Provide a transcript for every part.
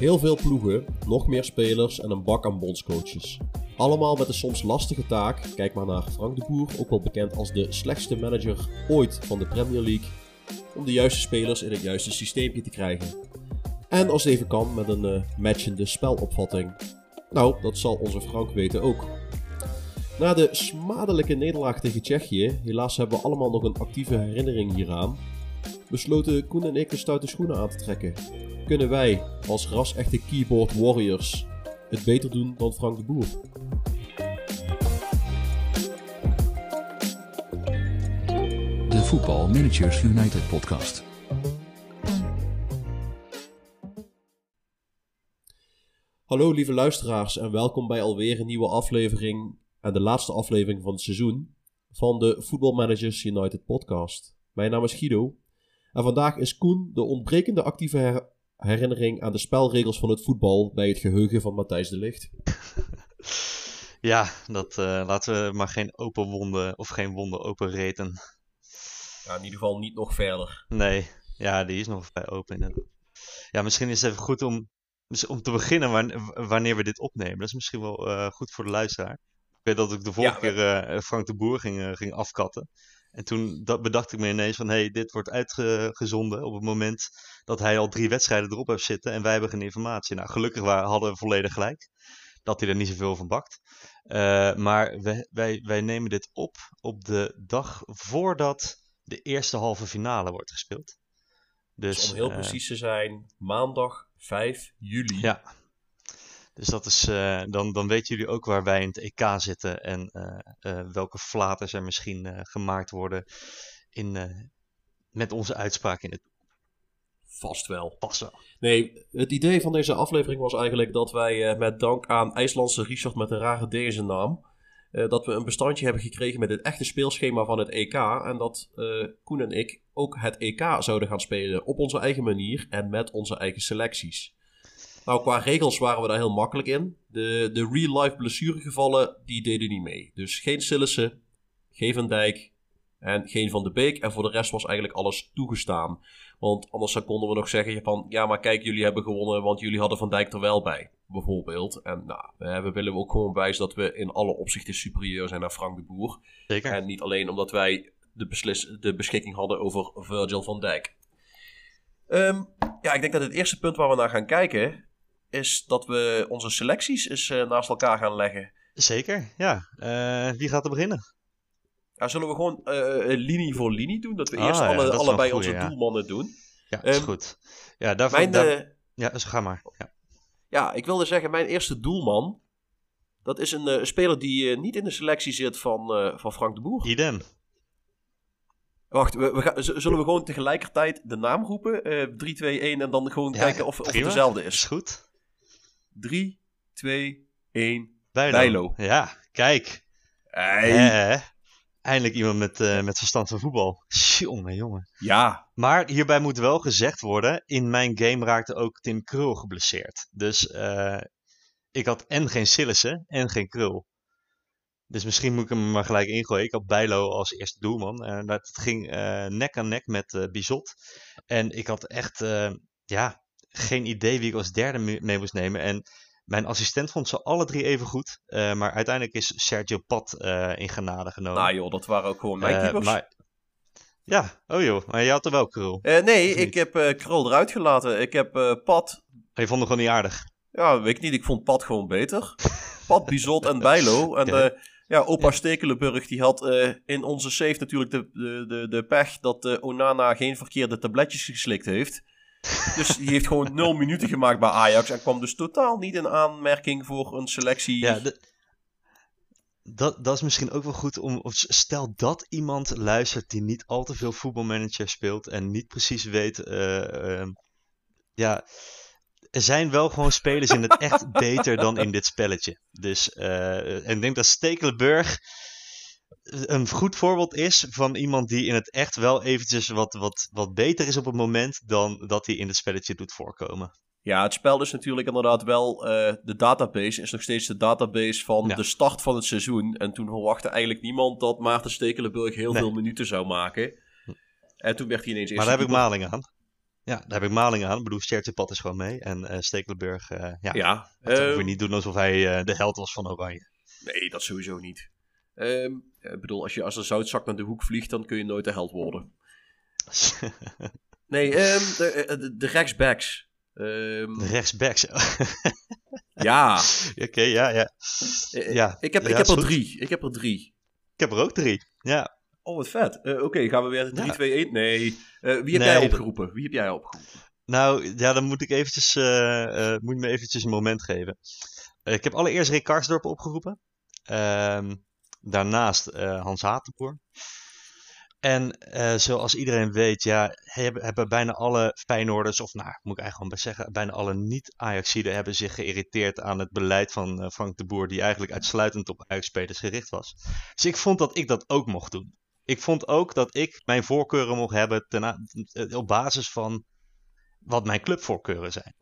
Heel veel ploegen, nog meer spelers en een bak aan bondscoaches. Allemaal met de soms lastige taak, kijk maar naar Frank de Boer, ook wel bekend als de slechtste manager ooit van de Premier League, om de juiste spelers in het juiste systeempje te krijgen. En als het even kan met een uh, matchende spelopvatting. Nou, dat zal onze Frank weten ook. Na de smadelijke nederlaag tegen Tsjechië, helaas hebben we allemaal nog een actieve herinnering hieraan, besloten Koen en ik de stoute schoenen aan te trekken. Kunnen wij, als ras-echte keyboard warriors, het beter doen dan Frank de Boer? De Voetbal Managers United podcast. Hallo lieve luisteraars en welkom bij alweer een nieuwe aflevering en de laatste aflevering van het seizoen van de Football Managers United podcast. Mijn naam is Guido en vandaag is Koen de ontbrekende actieve her herinnering aan de spelregels van het voetbal bij het geheugen van Matthijs de Ligt. Ja, dat uh, laten we maar geen open wonden of geen wonden open reten. Ja, in ieder geval niet nog verder. Nee, ja, die is nog vrij open inderdaad. Ja, misschien is het even goed om, om te beginnen wanneer we dit opnemen. Dat is misschien wel uh, goed voor de luisteraar. Ik weet dat ik de vorige ja, keer uh, Frank de Boer ging, ging afkatten. En toen dat bedacht ik me ineens van, hé, hey, dit wordt uitgezonden op het moment dat hij al drie wedstrijden erop heeft zitten en wij hebben geen informatie. Nou, gelukkig waren, hadden we volledig gelijk dat hij er niet zoveel van bakt. Uh, maar wij, wij, wij nemen dit op op de dag voordat de eerste halve finale wordt gespeeld. Dus, dus om heel uh, precies te zijn, maandag 5 juli. Ja, dus dat is, uh, dan, dan weten jullie ook waar wij in het EK zitten en uh, uh, welke flaters er misschien gemaakt worden in, met onze uitspraak in het. Vast wel. Vast wel. Nee, het idee van deze aflevering was eigenlijk dat wij met dank aan IJslandse Richard met een rare D in zijn naam. dat we een bestandje hebben gekregen met het echte speelschema van het EK. En dat Koen en ik ook het EK zouden gaan spelen op onze eigen manier en met onze eigen selecties. Nou, qua regels waren we daar heel makkelijk in. De, de real-life blessuregevallen, die deden niet mee. Dus geen Sillissen, geen Van Dijk en geen Van de Beek. En voor de rest was eigenlijk alles toegestaan. Want anders konden we nog zeggen van... Ja, maar kijk, jullie hebben gewonnen, want jullie hadden Van Dijk er wel bij. Bijvoorbeeld. En nou, we willen ook gewoon wijzen dat we in alle opzichten superieur zijn naar Frank de Boer. Zeker. En niet alleen omdat wij de, beslis de beschikking hadden over Virgil van Dijk. Um, ja, ik denk dat het eerste punt waar we naar gaan kijken is dat we onze selecties eens uh, naast elkaar gaan leggen. Zeker, ja. Uh, wie gaat er beginnen? Ja, zullen we gewoon uh, linie voor linie doen? Dat we ah, eerst alle, ja, allebei goeie, onze doelmannen doen. Ja, dat um, is ehm, goed. Ja, daarvoor, mijn, daar... ja dus ga maar. Ja. ja, ik wilde zeggen, mijn eerste doelman... dat is een speler die niet in de selectie zit van, van Frank de Boer. Idem. Wacht, we, we gaan, zullen we gewoon tegelijkertijd de naam roepen? 3, 2, 1 en dan gewoon kijken of, of het dezelfde is? Is goed. 3, 2, 1. Bijlo. Bijlo. Ja, kijk. Hey. Eh, eindelijk iemand met, uh, met verstand van voetbal. Jongen, jongen. Ja. Maar hierbij moet wel gezegd worden: in mijn game raakte ook Tim Krul geblesseerd. Dus uh, ik had en geen Sillissen en geen Krul. Dus misschien moet ik hem maar gelijk ingooien. Ik had Bijlo als eerste doelman. Uh, dat ging uh, nek aan nek met Bizot. En ik had echt, ja, geen idee wie ik als derde mee moest nemen. En mijn assistent vond ze alle drie even goed. Uh, maar uiteindelijk is Sergio Pat uh, in genade genomen. Nou joh, dat waren ook gewoon mijn keepers. Uh, maar... Ja, oh joh, maar je had er wel Krul. nee, ik heb Krul eruit gelaten. Ik heb Pat... Je vond hem gewoon niet aardig? Ja, weet ik niet. Ik vond Pat gewoon beter. Pat, Bizot en Bijlo. En okay. ja, opa. Stekelenburg die had in onze safe natuurlijk de, de, de, de pech dat Onana geen verkeerde tabletjes geslikt heeft. Dus die heeft gewoon nul minuten gemaakt bij Ajax. En kwam dus totaal niet in aanmerking voor een selectie. Ja, dat, dat is misschien ook wel goed om. Stel dat iemand luistert die niet al te veel voetbalmanager speelt. En niet precies weet. Uh, uh, ja. Er zijn wel gewoon spelers in het echt beter dan in dit spelletje. Dus. Uh, en ik denk dat Stekelenburg een goed voorbeeld is van iemand die in het echt wel eventjes wat, wat, wat beter is op het moment dan dat hij in het spelletje doet voorkomen. Ja, het spel is natuurlijk inderdaad wel. eh, de database is nog steeds de database van Ja. de start van het seizoen. En toen verwachtte eigenlijk niemand dat Maarten Stekelenburg heel Nee. veel minuten zou maken. En toen werd hij ineens Maar daar heb ik maling aan. Ja, daar heb ik maling aan. Ik bedoel, Schertjepad is gewoon mee. En eh Stekelenburg, eh ja, Ja, dat hoef je ehm, niet doen alsof hij de held was van Oranje. nee, dat sowieso niet. Ehm, ik bedoel, als je als een zoutzak naar de hoek vliegt, dan kun je nooit de held worden. Nee, ehm, de, eh, de, de rechtsbacks. Ehm, De rechtsbacks. ja, Oké, ja, ja. eh, Ja, ik heb, ja, ik heb er goed. drie. Ik heb er drie. Ik heb er ook drie. Ja. Oh, wat vet. Eh, Oké, gaan we weer 3, Ja. 2, 1? Nee. Eh, wie heb Nee, jij opgeroepen? Wie heb jij opgeroepen? Nou, ja, dan moet ik eventjes, eh, eh, moet me eventjes een moment geven. Eh, ik heb allereerst Rick Karsdorp opgeroepen. Ehm, daarnaast eh, Hans Hatenboer. En eh, zoals iedereen weet, ja, hebben, bijna alle Feyenoorders, of nou, moet ik eigenlijk gewoon bij zeggen, bijna alle niet-Ajaxiden hebben zich geïrriteerd aan het beleid van eh, Frank de Boer, die eigenlijk uitsluitend op Ajax-spelers gericht was. Dus ik vond dat ik dat ook mocht doen. Ik vond ook dat ik mijn voorkeuren mocht hebben ten op basis van wat mijn clubvoorkeuren zijn.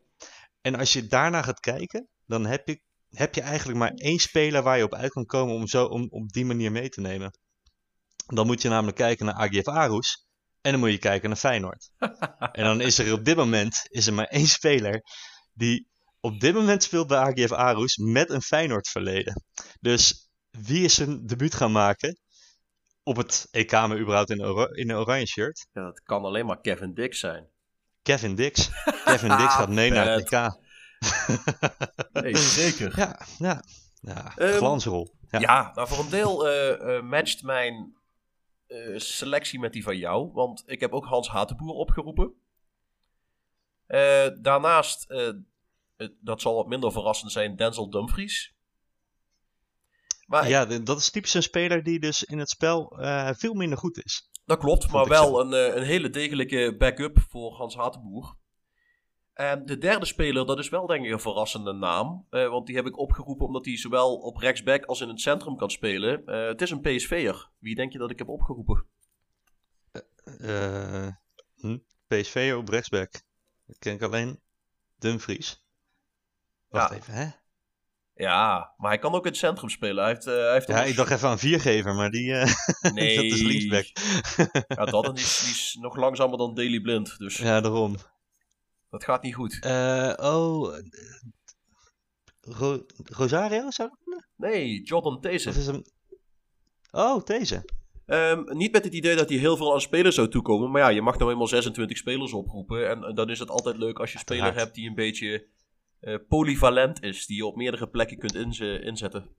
En als je daarna gaat kijken, dan heb je, heb je eigenlijk maar één speler waar je op uit kan komen om zo om op die manier mee te nemen. Dan moet je namelijk kijken naar AGF Aarhus en dan moet je kijken naar Feyenoord. en dan is er op dit moment is er maar één speler die op dit moment speelt bij AGF Aarhus met een Feyenoord verleden. Dus wie is zijn debuut gaan maken op het EK, maar überhaupt in, in een oranje shirt? Ja, dat kan alleen maar Kevin Dix zijn. Kevin Dix. Kevin Dix gaat mee naar het EK. Nee, zeker. Ja, ja. ja Ehm, glansrol. Ja. Ja, nou voor een deel eh, eh, matcht mijn eh, selectie met die van jou. Want ik heb ook Hans Hatenboer opgeroepen. Daarnaast, dat zal wat minder verrassend zijn, Denzel Dumfries. Maar Ja, dat is typisch een speler die dus in het spel veel minder goed is. dat klopt, maar wel een, een hele degelijke backup voor Hans Hatenboer. En de derde speler, dat is wel denk ik een verrassende naam. eh, want die heb ik opgeroepen omdat hij zowel op rechtsback als in het centrum kan spelen. Eh, het is een PSV'er. Wie denk je dat ik heb opgeroepen? Eh hm? PSV op rechtsback. Dat ken ik alleen Dumfries. Wacht Ja. even, hè? Ja, maar hij kan ook in het centrum spelen. Hij heeft, hij heeft Ja, ik dacht even aan viergever, maar die, Nee, dat is linksback. Ja, dat en die is, die is nog langzamer dan Daily Blind. Dus ja, daarom. Dat gaat niet goed. Eh, oh, eh, Ro- Rosario zou dat? Nee, Jordan These. Is hem... Oh, deze. Ehm, niet met het idee dat hij heel veel aan spelers zou toekomen. Maar ja, je mag nou eenmaal 26 spelers oproepen. En, dan is het altijd leuk als je een speler hebt die een beetje eh, polyvalent is. Die je op meerdere plekken kunt inze- inzetten.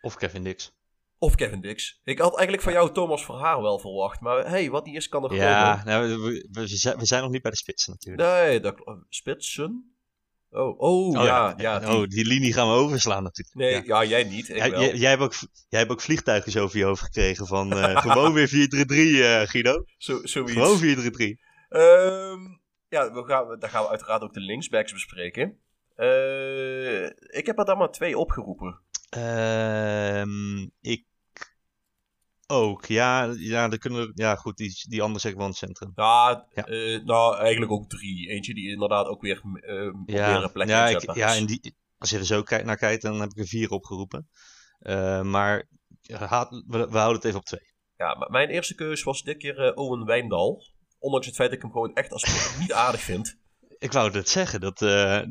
Of Kevin Dix. Of Kevin Dix. Ik had eigenlijk van jou Thomas Verhaar wel verwacht. Maar hey, wat niet is kan er Ja, komen. nou, we, we, zijn, we zijn nog niet bij de spits natuurlijk. Nee, dat Spitsen? Oh, oh, ja, ja. die- oh, die linie gaan we overslaan natuurlijk. Nee, Ja. ja, jij niet. Ik Jij, wel. jij, jij hebt ook, jij hebt ook vliegtuigjes over je hoofd gekregen van eh, gewoon weer 4-3-3, eh, Guido. Zo, zoiets. Gewoon 4-3-3. Ehm, ja, we gaan, dan gaan we uiteraard ook de linksbacks bespreken. Eh, ik heb er dan maar twee opgeroepen. Ehm, ik ook. Ja, ja, dan kunnen we, ja goed, die, die andere zeg ik wel het centrum. Ja, Ja. eh, nou, eigenlijk ook drie. Eentje die inderdaad ook weer op Ja, meerdere plekken ja, ik, ja en die, als je er zo kijk- naar kijkt, dan heb ik er vier opgeroepen. Eh, maar haat- we, we houden het even op twee. Ja, maar mijn eerste keus was dit keer Owen Wijndal. Ondanks het feit dat ik hem gewoon echt als niet aardig vind. Ik wou het zeggen, dat,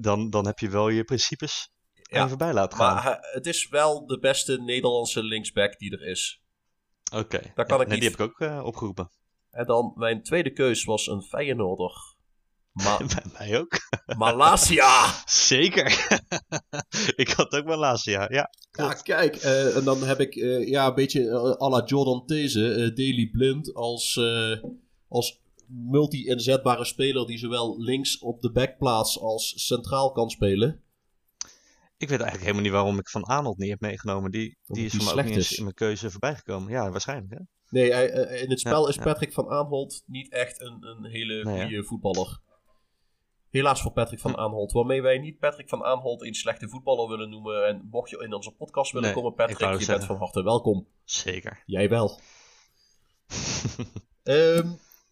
dan, dan heb je wel je principes Ja, even bij laten gaan. Maar het is wel de beste Nederlandse linksback die er is. Oké, daar kan Ja, ik nee, niet- die heb ik ook eh, opgeroepen. En dan mijn tweede keus was een Feyenoorder. Ma Bij mij ook. Malasia! Zeker. ik had ook jaar, ja. Ja, kijk, eh, en dan heb ik eh, ja, een beetje eh, à la Jordan These, eh, Daily Blind, als, eh, als multi-inzetbare speler die zowel links op de backplaats als centraal kan spelen. Ik weet eigenlijk helemaal niet waarom ik Van Arnold niet heb meegenomen. Die, die is die mij ook niet in mijn keuze voorbij gekomen. Ja, waarschijnlijk. Hè? Nee, hij, eh, in het spel Ja, is ja. Patrick van Aanholt niet echt een, een hele Nee, goede voetballer. Helaas voor Patrick van Hm. Aanholt. Waarmee wij niet Patrick van Aanholt een slechte voetballer willen noemen. En mocht je in onze podcast willen Nee, komen, Patrick, je bent van harte welkom. Zeker. Jij wel. Ehm,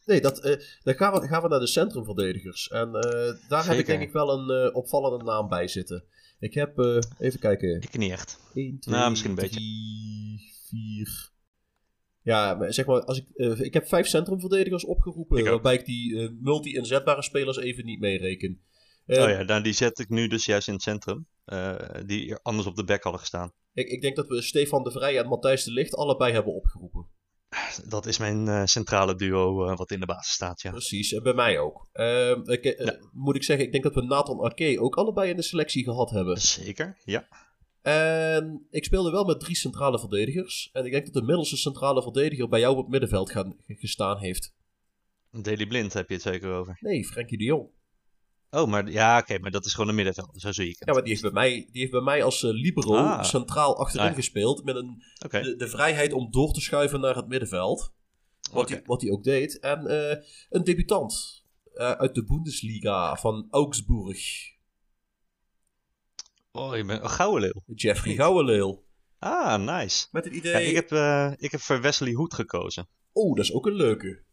Nee, dat, eh, dan gaan we, gaan we naar de centrumverdedigers. En eh, daar heb ik denk ik wel een eh, opvallende naam bij zitten. Ik heb, eh, even kijken, Ik niet echt. 1, 2, Nou, misschien een beetje. 3, 4... Ja, zeg maar, als ik, eh, ik heb vijf centrumverdedigers opgeroepen, Ik waarbij ik die eh, multi-inzetbare spelers even niet meereken. Oh ja, nou, die zet ik nu dus juist in het centrum. die anders op de bek hadden gestaan. ik, ik denk dat we Stefan de Vrij en Matthijs de Licht allebei hebben opgeroepen. Dat is mijn eh, centrale duo eh, wat in de basis staat, ja. Precies, en bij mij ook. Ehm, ik, eh, Ja. Moet ik zeggen, ik denk dat we Nathan Arke ook allebei in de selectie gehad hebben. Zeker, ja. En ik speelde wel met drie centrale verdedigers. En ik denk dat de middelste centrale verdediger bij jou op het middenveld gaan, gestaan heeft. Daily Blind heb je het zeker over. Nee, Frenkie de Jong. Oh, maar ja, oké, maar dat is gewoon een middenveld. Zo zie ik het. Ja, maar die heeft bij mij, die heeft bij mij als eh, libero Ah. centraal achterin Ah, ja. gespeeld. Met een, de, de vrijheid om door te schuiven naar het middenveld. Wat, hij, wat hij ook deed. En eh, een debutant eh, uit de Bundesliga van Augsburg. Oh, je bent een. Jeffrey Niet. Gouwenleel. Ah, nice. Met het idee... Ja, ik, heb, ik heb voor Wesley Hoed gekozen. Oh, dat is ook een leuke.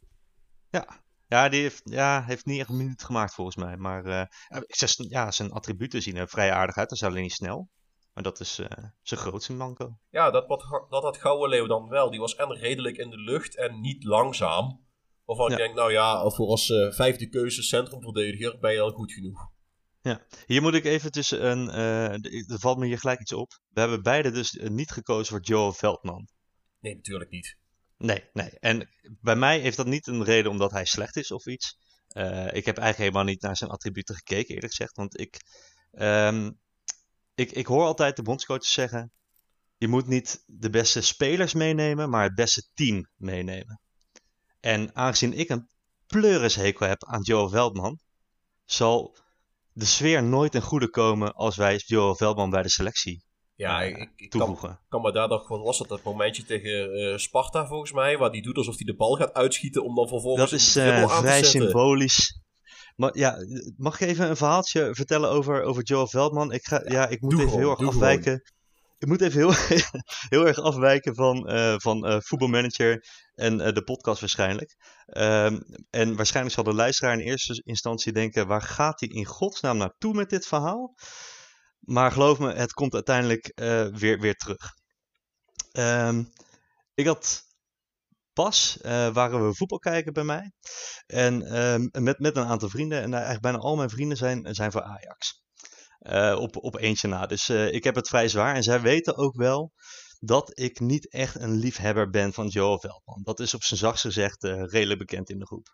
Ja, die heeft, ja, heeft niet echt een minuut gemaakt volgens mij. Maar eh, ik zeg, ja, zijn attributen zien er vrij aardig uit. Dat is alleen niet snel. Maar dat is eh, zijn grootste manco. Ja, dat, wat, dat had Gouden Leeuw dan wel. Die was en redelijk in de lucht en niet langzaam. Waarvan ik Ja. denk, nou ja, voor als eh, vijfde keuze centrumverdediger ben je al goed genoeg. Hier moet ik even tussen een. eh, er valt me hier gelijk iets op. We hebben beide dus eh, niet gekozen voor Joe Veldman. Nee, natuurlijk niet. Nee, nee. En bij mij heeft dat niet een reden omdat hij slecht is of iets. Eh, ik heb eigenlijk helemaal niet naar zijn attributen gekeken, eerlijk gezegd. Want ik, ehm, ik, ik hoor altijd de bondscoaches zeggen: je moet niet de beste spelers meenemen, maar het beste team meenemen. En aangezien ik een pleurishekel heb aan Joe Veldman, zal de sfeer nooit ten goede komen als wij Joe Veldman bij de selectie Ja, eh, ik, ik, ik kan, toevoegen. kan me daar nog, wat was dat, dat momentje tegen eh, Sparta volgens mij, waar die doet alsof hij de bal gaat uitschieten om dan vervolgens Dat is te vrij symbolisch. Maar ja, mag ik even een verhaaltje vertellen over, over Joel Veldman? Ik, ga, ja, ik moet even gewoon, heel erg afwijken. Ik moet even heel, heel erg afwijken van, eh, van voetbalmanager en de podcast waarschijnlijk. Ehm, en waarschijnlijk zal de luisteraar in eerste instantie denken: waar gaat hij in godsnaam naartoe met dit verhaal? Maar geloof me, het komt uiteindelijk eh, weer, weer terug. Ehm, ik had pas, eh, waren we voetbal kijken bij mij. En ehm, met, met een aantal vrienden. En eigenlijk bijna al mijn vrienden zijn, zijn voor Ajax. Eh, op, op eentje na. Dus ik heb het vrij zwaar. En zij weten ook wel dat ik niet echt een liefhebber ben van Joel Veldman. Dat is op zijn zachtst gezegd redelijk bekend in de groep.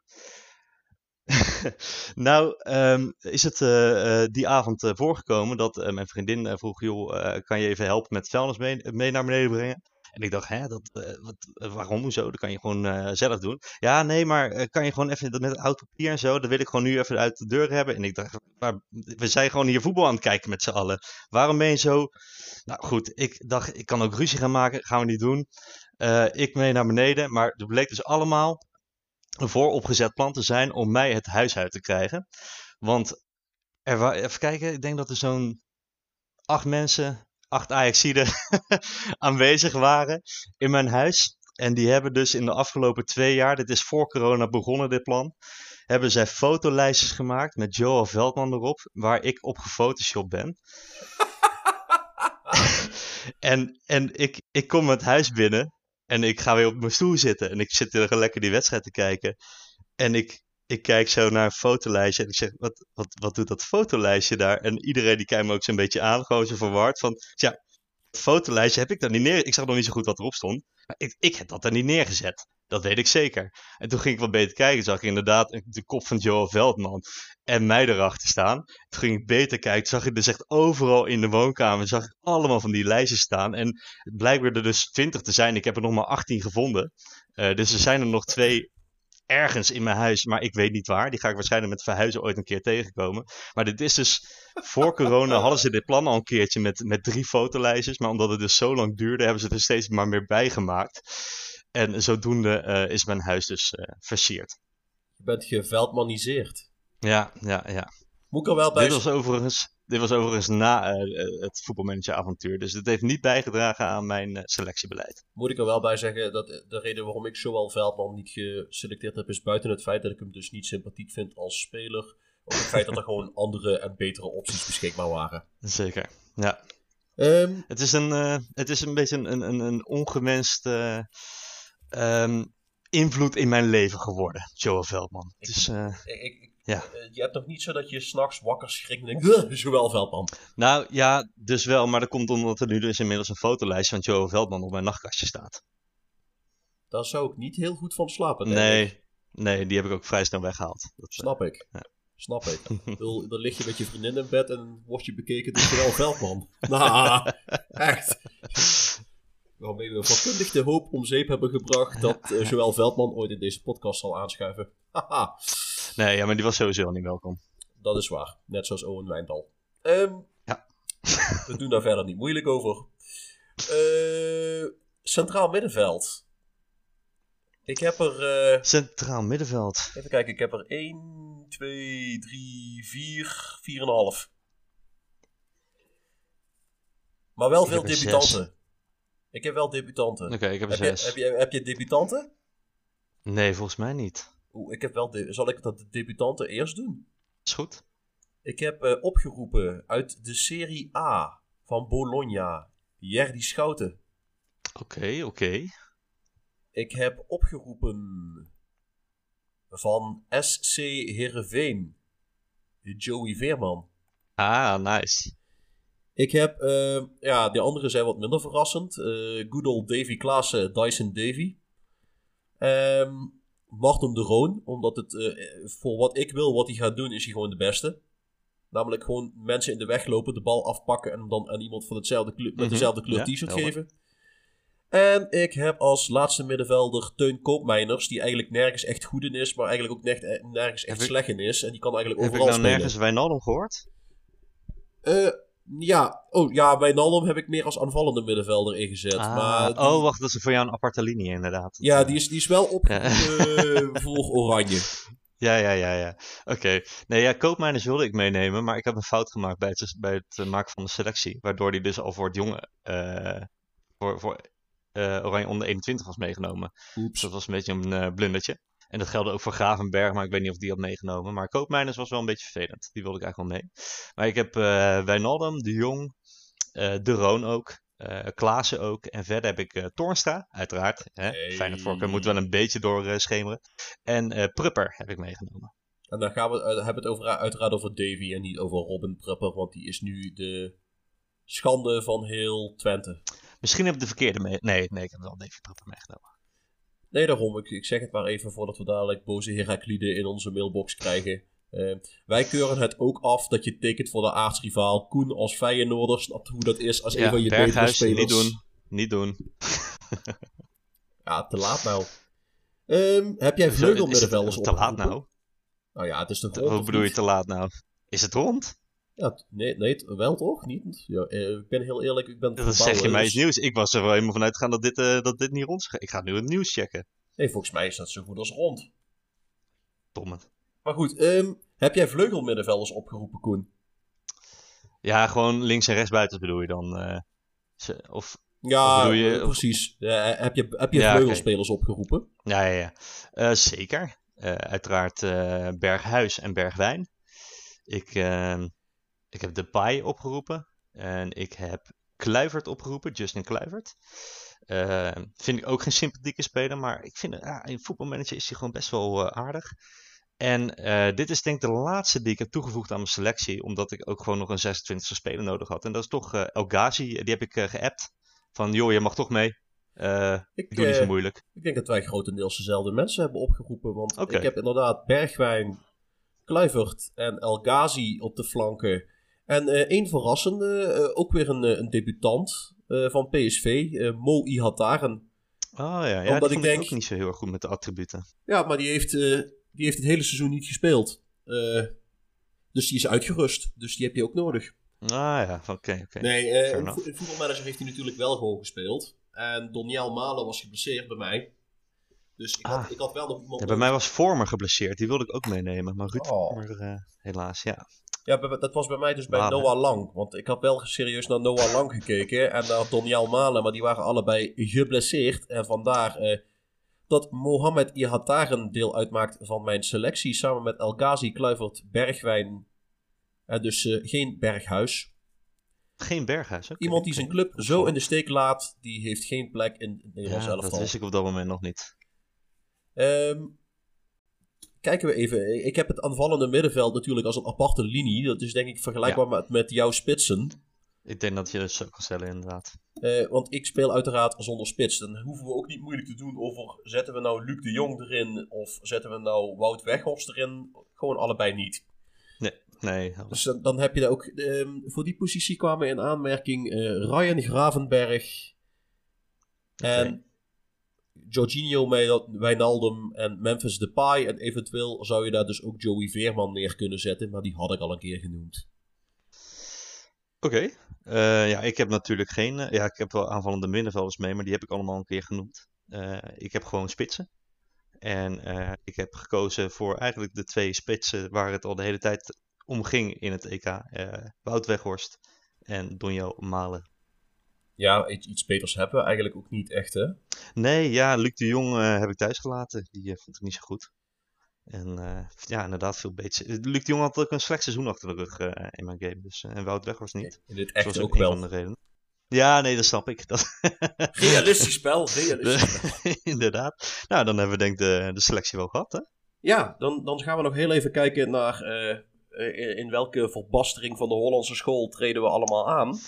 nou, ehm, is het eh, eh, die avond eh, voorgekomen dat mijn vriendin vroeg: joh, kan je even helpen met vuilnis mee, naar beneden brengen? En ik dacht, hè, dat, wat, waarom, hoezo? Dat kan je gewoon zelf doen. Ja, nee, maar kan je gewoon even dat met oud papier en zo, dat wil ik gewoon nu even uit de deur hebben. En ik dacht, we zijn gewoon hier voetbal aan het kijken met z'n allen. Waarom ben je zo... Nou goed, ik dacht, ik kan ook ruzie gaan maken, gaan we niet doen. Ik mee naar beneden, maar er bleek dus allemaal vooropgezet plan te zijn om mij het huis uit te krijgen. Want, er even kijken, ik denk dat er zo'n acht mensen, acht Ajaxiden aanwezig waren in mijn huis. En die hebben dus in de afgelopen twee jaar, dit is voor corona begonnen dit plan, hebben zij fotolijstjes gemaakt met Joel Veldman erop, waar ik op gefotoshopt ben. en en ik, ik kom het huis binnen en ik ga weer op mijn stoel zitten en ik zit er lekker die wedstrijd te kijken. En ik, ik kijk zo naar een fotolijstje en ik zeg, wat, wat, wat doet dat fotolijstje daar? En iedereen die kijkt me ook zo'n beetje aan, gewoon zo verward van, ja, fotolijstje heb ik daar niet neer. Ik zag nog niet zo goed wat erop stond. Maar ik, ik heb dat er niet neergezet. Dat weet ik zeker. En toen ging ik wat beter kijken. Zag ik inderdaad de kop van Joel Veldman en mij erachter staan. Toen ging ik beter kijken. Zag ik dus echt overal in de woonkamer. Zag ik allemaal van die lijstjes staan. En het blijkt er dus 20 te zijn. Ik heb er nog maar 18 gevonden. Eh, dus er zijn er nog twee ergens in mijn huis. Maar ik weet niet waar. Die ga ik waarschijnlijk met verhuizen ooit een keer tegenkomen. Maar dit is dus voor corona hadden ze dit plan al een keertje met, met drie fotolijstjes. Maar omdat het dus zo lang duurde, hebben ze er steeds maar meer bij gemaakt. En zodoende eh, is mijn huis dus eh, versierd. Je bent geveldmaniseerd. Ja, ja, ja. Moet ik er wel bij Dit was overigens dit was overigens na eh, het voetbalmanageravontuur. Dus dit heeft niet bijgedragen aan mijn selectiebeleid. Moet ik er wel bij zeggen dat de reden waarom ik Joël Veldman niet geselecteerd heb, is buiten het feit dat ik hem dus niet sympathiek vind als speler. Ook het feit dat er gewoon andere en betere opties beschikbaar waren. Zeker, ja. Ehm, Het is een, het is een beetje een, een, een ongewenst eh, ehm, invloed in mijn leven geworden, Joel Veldman. Het is, eh, ik, ik- Ja. eh, je hebt toch niet zo dat je s'nachts wakker schrikt en denkt, "Ugh, Joël Veldman. nou ja, dus wel, maar dat komt omdat er nu dus inmiddels een fotolijstje van Joel Veldman op mijn nachtkastje staat. Daar zou ik niet heel goed van slapen. ik. Nee, nee, die heb ik ook vrij snel weggehaald. Dat, eh, Snap ik. Ja. Snap ik. Ik bedoel, Dan lig je met je vriendin in bed en word je bekeken door Joël Veldman. Nou, echt. Waarmee we vakkundig de hoop om zeep hebben gebracht dat eh, Joël Veldman ooit in deze podcast zal aanschuiven. Haha, nee, ja, maar die was sowieso al niet welkom. dat is waar. Net zoals Owen Wijndal. Ehm, Ja. we doen daar verder niet moeilijk over. Eh, centraal middenveld. Ik heb er... eh, Centraal middenveld. Even kijken, ik heb er 1, 2, 3, 4, 4,5. Maar wel Ik veel debutanten. Ik heb wel debutanten. Oké, ik heb er heb, je, zes. heb, je, heb je debutanten? Nee, volgens mij niet. Oeh, ik heb wel de, zal ik dat de debutanten eerst doen? Is goed. Ik heb eh, opgeroepen uit de Serie A van Bologna, Jerdy Schouten. Oké, oké. Ik heb opgeroepen van SC Heerenveen, Joey Veerman. Ah, nice. Ik heb, eh, ja, de andere zijn wat minder verrassend. Eh good old Davy Klaassen, Dyson Davy. Ehm Martin de Roon, omdat het eh, voor wat ik wil, wat hij gaat doen, is hij gewoon de beste. Namelijk gewoon mensen in de weg lopen, de bal afpakken en hem dan aan iemand van hetzelfde kleur, met Mhm. dezelfde kleur Ja, t-shirt geven. En ik heb als laatste middenvelder Teun Koopmeiners, die eigenlijk nergens echt goed in is, maar eigenlijk ook nergens echt Heb slecht in is. En die kan eigenlijk Heb ik overal nou spelen. nergens Wijnaldum gehoord? Eh, ja, oh ja, bij Nalom heb ik meer als aanvallende middenvelder ingezet. Ah, maar die- Oh, wacht, dat is voor jou een aparte linie inderdaad. Ja, die is, die is wel opgeroepen voor Oranje. Ja, ja, ja, ja. Oké. Nee, ja, Koopmeiners wilde ik meenemen, maar ik heb een fout gemaakt bij het, bij het eh, maken van de selectie. Waardoor die dus al voor het jonge, eh, voor, voor eh, Oranje onder 21 was meegenomen. Dus Oeps. dat was een beetje een eh, blundertje. En dat geldde ook voor Gravenberg, maar ik weet niet of die had meegenomen. Maar Koopmeiners was wel een beetje vervelend. Die wilde ik eigenlijk wel mee. Maar ik heb eh Wijnaldum, De Jong, eh De Roon ook. eh Klaassen ook. En verder heb ik eh Toornstra, uiteraard. Hè? Hey. Feyenoord voorkeur moet wel een beetje doorschemeren. en Prupper heb ik meegenomen. En dan gaan we hebben we het over, uiteraard over Davy en niet over Robin Prupper, want die is nu de schande van heel Twente. Misschien heb ik de verkeerde mee. Nee, nee, ik heb wel Davy Prupper meegenomen. Nee, daarom. Ik, ik zeg het maar even voordat we dadelijk boze Herakliden in onze mailbox krijgen. Eh, wij keuren het ook af dat je tekent voor de aartsrivaal. Koen als Feyenoorder snapt hoe dat is als een van je betere spelers. niet doen. Niet doen. Ja, te laat nou. Ehm, heb jij vleugelmiddenvelders het te laat nou? Nou ja, het is toch rond, Hoe bedoel je te laat nou? Is het rond? Ja, nee, nee, wel toch? Niet? Ja, eh, ik ben heel eerlijk, ik ben Dat zeg je mij iets nieuws. Ik was er wel helemaal vanuit gegaan dat dit, eh, dat dit niet rond is. Ik ga nu het nieuws checken. Nee, volgens mij is dat zo goed als rond. Domme. Maar goed, ehm, heb jij vleugelmiddenvelders opgeroepen, Koen? Ja, gewoon links en rechts buiten bedoel je dan. eh, of, Ja, je- precies. Heb je, heb je Ja, vleugelspelers opgeroepen? ja, ja, ja. Zeker. Uiteraard Berghuis en Bergwijn. Ik, eh, ik heb Depay opgeroepen. En ik heb Kluivert opgeroepen, Justin Kluivert. Eh, vind ik ook geen sympathieke speler, maar ik vind ja, in voetbalmanager is hij gewoon best wel eh, aardig. En eh, dit is denk ik de laatste die ik heb toegevoegd aan mijn selectie, omdat ik ook gewoon nog een 26e speler nodig had. En dat is toch El Ghazi, die heb ik geappt. Van, joh, je mag toch mee. Ik, ik doe niet zo moeilijk. ik denk dat wij grotendeels dezelfde mensen hebben opgeroepen. Want ik heb inderdaad Bergwijn, Kluivert en El Ghazi op de flanken. En eh één verrassende, eh, ook weer een, eh, een debutant van PSV, Mo Ihataren. Oh ja, ja omdat die ik vond denk- ik ook niet zo heel erg goed met de attributen. Ja, maar die heeft, die heeft het hele seizoen niet gespeeld. Dus die is uitgerust. Dus die heb je ook nodig. Ah ja, oké, oké. Nee, vo- in voetbalmanager heeft hij natuurlijk wel gewoon gespeeld. En Doniel Malen was geblesseerd bij mij. Dus ik, had, Ah. ik had wel nog iemand Ja, bij mij was Vormer geblesseerd, die wilde ik ook meenemen. Maar Ruud Oh. Vormer, eh, helaas, ja. Ja, dat was bij mij dus bij Malen. Noah Lang. Want ik had wel serieus naar Noah Lang gekeken en naar Doniel Malen, maar die waren allebei geblesseerd. En vandaar eh, dat Mohamed Ihataren deel uitmaakt van mijn selectie, samen met El Ghazi, Kluivert, Bergwijn en dus eh, geen Berghuis. Geen Berghuis. oké, Iemand die zijn club zo in de steek laat, die heeft geen plek in het Nederlands Ja, dat wist ik op dat moment nog niet. Ehm, kijken we even. Ik heb het aanvallende middenveld natuurlijk als een aparte linie. Dat is denk ik vergelijkbaar met, met jouw spitsen. Ik denk dat je het zo kan stellen, inderdaad. Eh, want ik speel uiteraard zonder spits. Dan hoeven we ook niet moeilijk te doen over zetten we nou Luc de Jong erin of zetten we nou Wout Weghorst erin. Gewoon allebei niet. Nee, Dus dan, dan heb je daar ook. ehm, voor die positie kwamen in aanmerking eh, Ryan Gravenberg en Jorginho Wijnaldum en Memphis Depay. En eventueel zou je daar dus ook Joey Veerman neer kunnen zetten, maar die had ik al een keer genoemd. Oké. Eh, ja, ik heb natuurlijk geen... eh, ja, ik heb wel aanvallende middenvelders mee, maar die heb ik allemaal een keer genoemd. Eh, ik heb gewoon spitsen. En ik heb gekozen voor eigenlijk de twee spitsen waar het al de hele tijd om ging in het EK. Wout Weghorst en Donjo Malen. Ja, iets, iets beters hebben we eigenlijk ook niet echt, hè? Nee, ja, Luc de Jong eh, heb ik thuis gelaten. Die eh, vond ik niet zo goed. En eh, ja, inderdaad veel beter. Luc de Jong had ook een slecht seizoen achter de rug eh, in mijn game. Dus, en Wout Weghorst niet. In dit Dat echt was ook een wel. van de redenen. Ja, nee, dat snap ik. Dat... Realistisch spel, realistisch spel. Inderdaad. Nou, dan hebben we denk ik de, de selectie wel gehad, hè? Ja, dan, dan gaan we nog heel even kijken naar in welke verbastering van de Hollandse school treden we allemaal aan.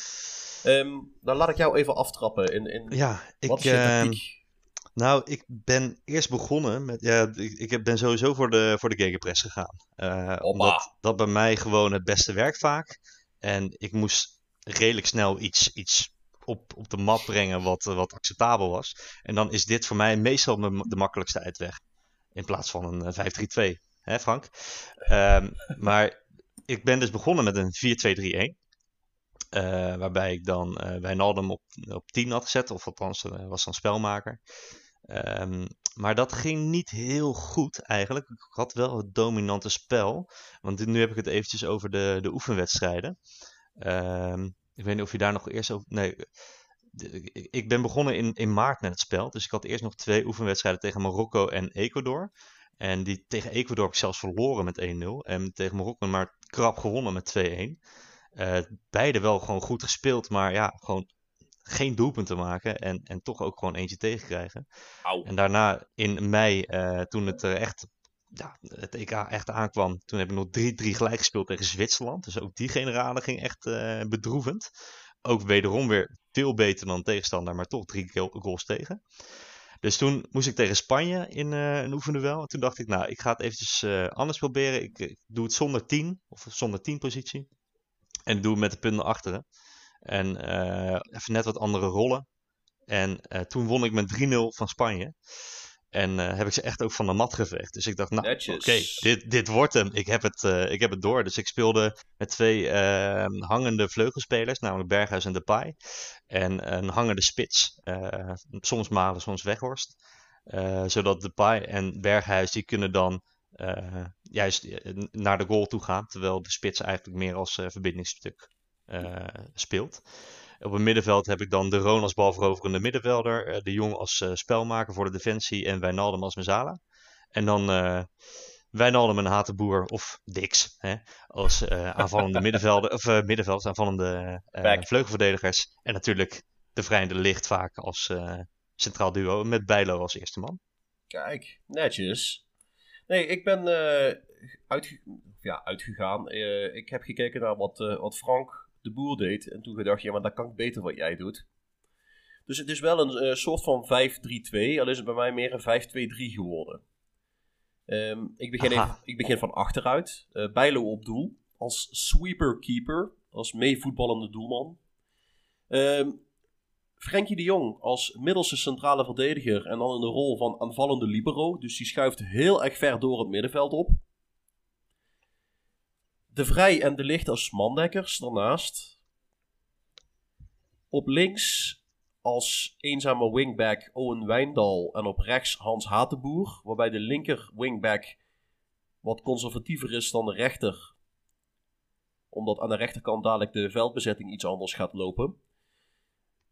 Ehm, dan laat ik jou even aftrappen. In, in, Ja, ik, wat is je ehm, tactiek? nou, ik ben eerst begonnen met, ja, ik, ik heb- ben sowieso voor de, voor de gegenpress gegaan. Eh, omdat dat bij mij gewoon het beste werkt vaak. En ik moest redelijk snel iets, iets op, op de mat brengen wat, eh, wat acceptabel was. En dan is dit voor mij meestal me- de makkelijkste uitweg. In plaats van een eh, 5-3-2. Hè, Frank? Ehm, maar ik ben dus begonnen met een 4-2-3-1. Eh, waarbij ik dan eh Wijnaldum op, op 10 had gezet. Of althans, eh, was dan spelmaker. Ehm, maar dat ging niet heel goed eigenlijk. Ik had wel het dominante spel. Want nu heb ik het eventjes over de, de oefenwedstrijden. Ehm, ik weet niet of je daar nog eerst over... Nee, ik ben begonnen in, in maart met het spel. Dus ik had eerst nog twee oefenwedstrijden tegen Marokko en Ecuador. En die tegen Ecuador heb ik zelfs verloren met 1-0. En tegen Marokko maar krap gewonnen met 2-1. Eh, beide wel gewoon goed gespeeld, maar ja, gewoon geen doelpunt te maken. En, en toch ook gewoon eentje tegenkrijgen. Auw. En daarna in mei, eh, toen het er echt, ja, het EK echt aankwam, toen heb ik nog 3-3 gelijk gespeeld tegen Zwitserland. Dus ook die generale ging echt eh, bedroevend. Ook wederom weer veel beter dan tegenstander, maar toch drie goal- goals tegen. Dus toen moest ik tegen Spanje in eh, een oefenduel. En toen dacht ik, nou, ik ga het eventjes eh, anders proberen. Ik, ik doe het zonder 10, of zonder 10 positie. En doe met de punten achteren. En eh, even net wat andere rollen. En eh, toen won ik met 3-0 van Spanje. En eh, heb ik ze echt ook van de mat geveegd. Dus ik dacht, nou, oké, dit, dit wordt hem. Ik heb, het, ik heb het door. Dus ik speelde met twee hangende vleugelspelers, namelijk Berghuis en Depay. En een hangende spits. Soms Malen, soms Weghorst. Zodat Depay en Berghuis, die kunnen dan eh, juist eh, naar de goal toe gaan. Terwijl de spits eigenlijk meer als eh, verbindingsstuk speelt. Op het middenveld heb ik dan de Roon als balveroverende middenvelder. de Jong als spelmaker voor de defensie. En Wijnaldum als Mezala. En dan Wijnaldum en Hatenboer of Dix. Hè, als aanvallende middenvelder. Of middenvelders, aanvallende vleugelverdedigers. En natuurlijk de Vrijende Licht vaak als centraal duo. Met Bijlo als eerste man. Kijk, netjes. Nee, ik ben eh, uitge- ja, uitgegaan. Eh, ik heb gekeken naar wat, eh, wat Frank de Boer deed. En toen gedacht, ja, maar dat kan ik beter wat jij doet. Dus het is wel een eh, soort van 5-3-2. Al is het bij mij meer een 5-2-3 geworden. Ehm, ik, begin even, ik begin van achteruit. Eh Bijlo op doel. Als sweeper-keeper. Als meevoetballende doelman. Ehm Frenkie de Jong als middelste centrale verdediger en dan in de rol van aanvallende libero. Dus die schuift heel erg ver door het middenveld op. De Vrij en de Licht als mandekkers daarnaast. Op links als eenzame wingback Owen Wijndal en op rechts Hans Hatenboer. Waarbij de linker wingback wat conservatiever is dan de rechter. Omdat aan de rechterkant dadelijk de veldbezetting iets anders gaat lopen.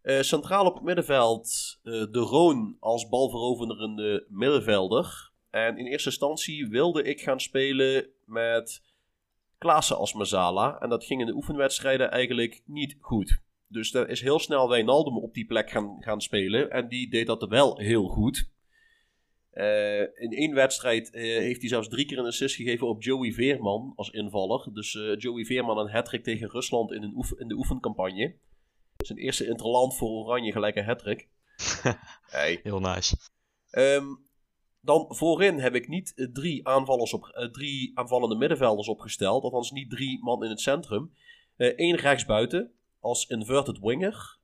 Uh, centraal op het middenveld uh, de Roon als balveroverende middenvelder. En in eerste instantie wilde ik gaan spelen met Klaassen als Mazala. En dat ging in de oefenwedstrijden eigenlijk niet goed. Dus er is heel snel Wijnaldum op die plek gaan, gaan spelen. En die deed dat wel heel goed. Uh, in één wedstrijd heeft hij zelfs drie keer een assist gegeven op Joey Veerman als invaller. Dus Joey Veerman een hat tegen Rusland in, een oefen, in de oefencampagne. Zijn eerste interland voor Oranje gelijk een hat-trick. hey. Heel nice. Um, dan voorin heb ik niet uh, drie, aanvallers op, uh, drie aanvallende middenvelders opgesteld. Althans niet drie man in het centrum. Eén uh, rechtsbuiten als inverted winger.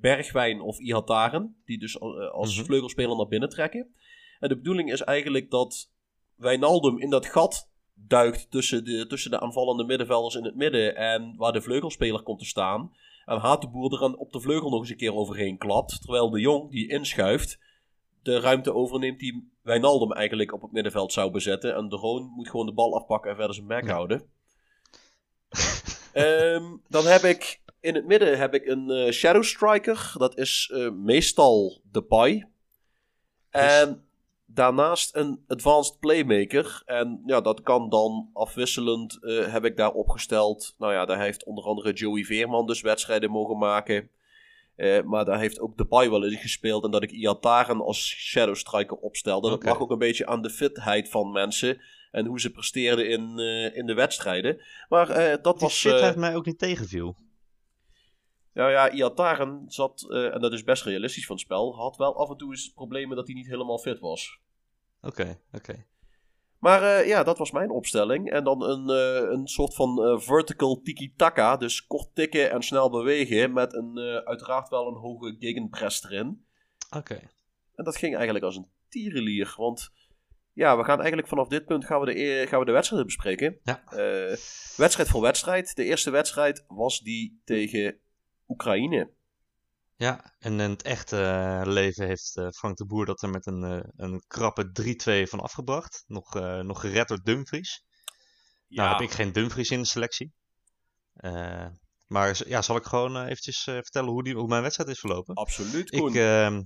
Bergwijn of Ihataren. Die dus als mm -hmm. vleugelspeler naar binnen trekken. En de bedoeling is eigenlijk dat Wijnaldum in dat gat duikt tussen de, tussen de aanvallende middenvelders in het midden. En waar de vleugelspeler komt te staan. En Hatenboer er dan op de vleugel nog eens een keer overheen klapt. Terwijl de Jong die inschuift, de ruimte overneemt die Wijnaldum eigenlijk op het middenveld zou bezetten. En de Roon moet gewoon de bal afpakken en verder zijn bek houden. um, dan heb ik in het midden heb ik een uh, Shadow Striker. Dat is uh, meestal de Pai. En daarnaast een advanced playmaker. En ja, dat kan dan afwisselend, uh, heb ik daar opgesteld. Nou ja, daar heeft onder andere Joey Veerman dus wedstrijden mogen maken. Uh, maar daar heeft ook Depay wel in gespeeld. En dat ik Iataren als shadow striker opstelde. Okay. Dat lag ook een beetje aan de fitheid van mensen. En hoe ze presteerden in, uh, in de wedstrijden. Maar dat Die was... Die fitheid mij ook niet tegenviel. Nou ja, Iataren zat, uh, en dat is best realistisch van het spel, had wel af en toe eens problemen dat hij niet helemaal fit was. Oké, okay, oké. Okay. Maar uh, ja, dat was mijn opstelling. En dan een, uh, een soort van vertical tiki-taka, dus kort tikken en snel bewegen, met een, uiteraard wel een hoge gegenpress erin. Oké. Okay. En dat ging eigenlijk als een tierenlier, want ja, we gaan eigenlijk vanaf dit punt gaan we de, gaan we de wedstrijden bespreken. Ja. wedstrijd voor wedstrijd. De eerste wedstrijd was die tegen Oekraïne. Ja, en in het echte uh, leven heeft uh, Frank de Boer dat er met een, uh, een krappe 3-2 van afgebracht. Nog, nog gered door Dumfries. Ja. Nou heb ik geen Dumfries in de selectie. maar ja, zal ik gewoon eventjes vertellen hoe, die, hoe mijn wedstrijd is verlopen? Absoluut, Koen. Ik, ehm,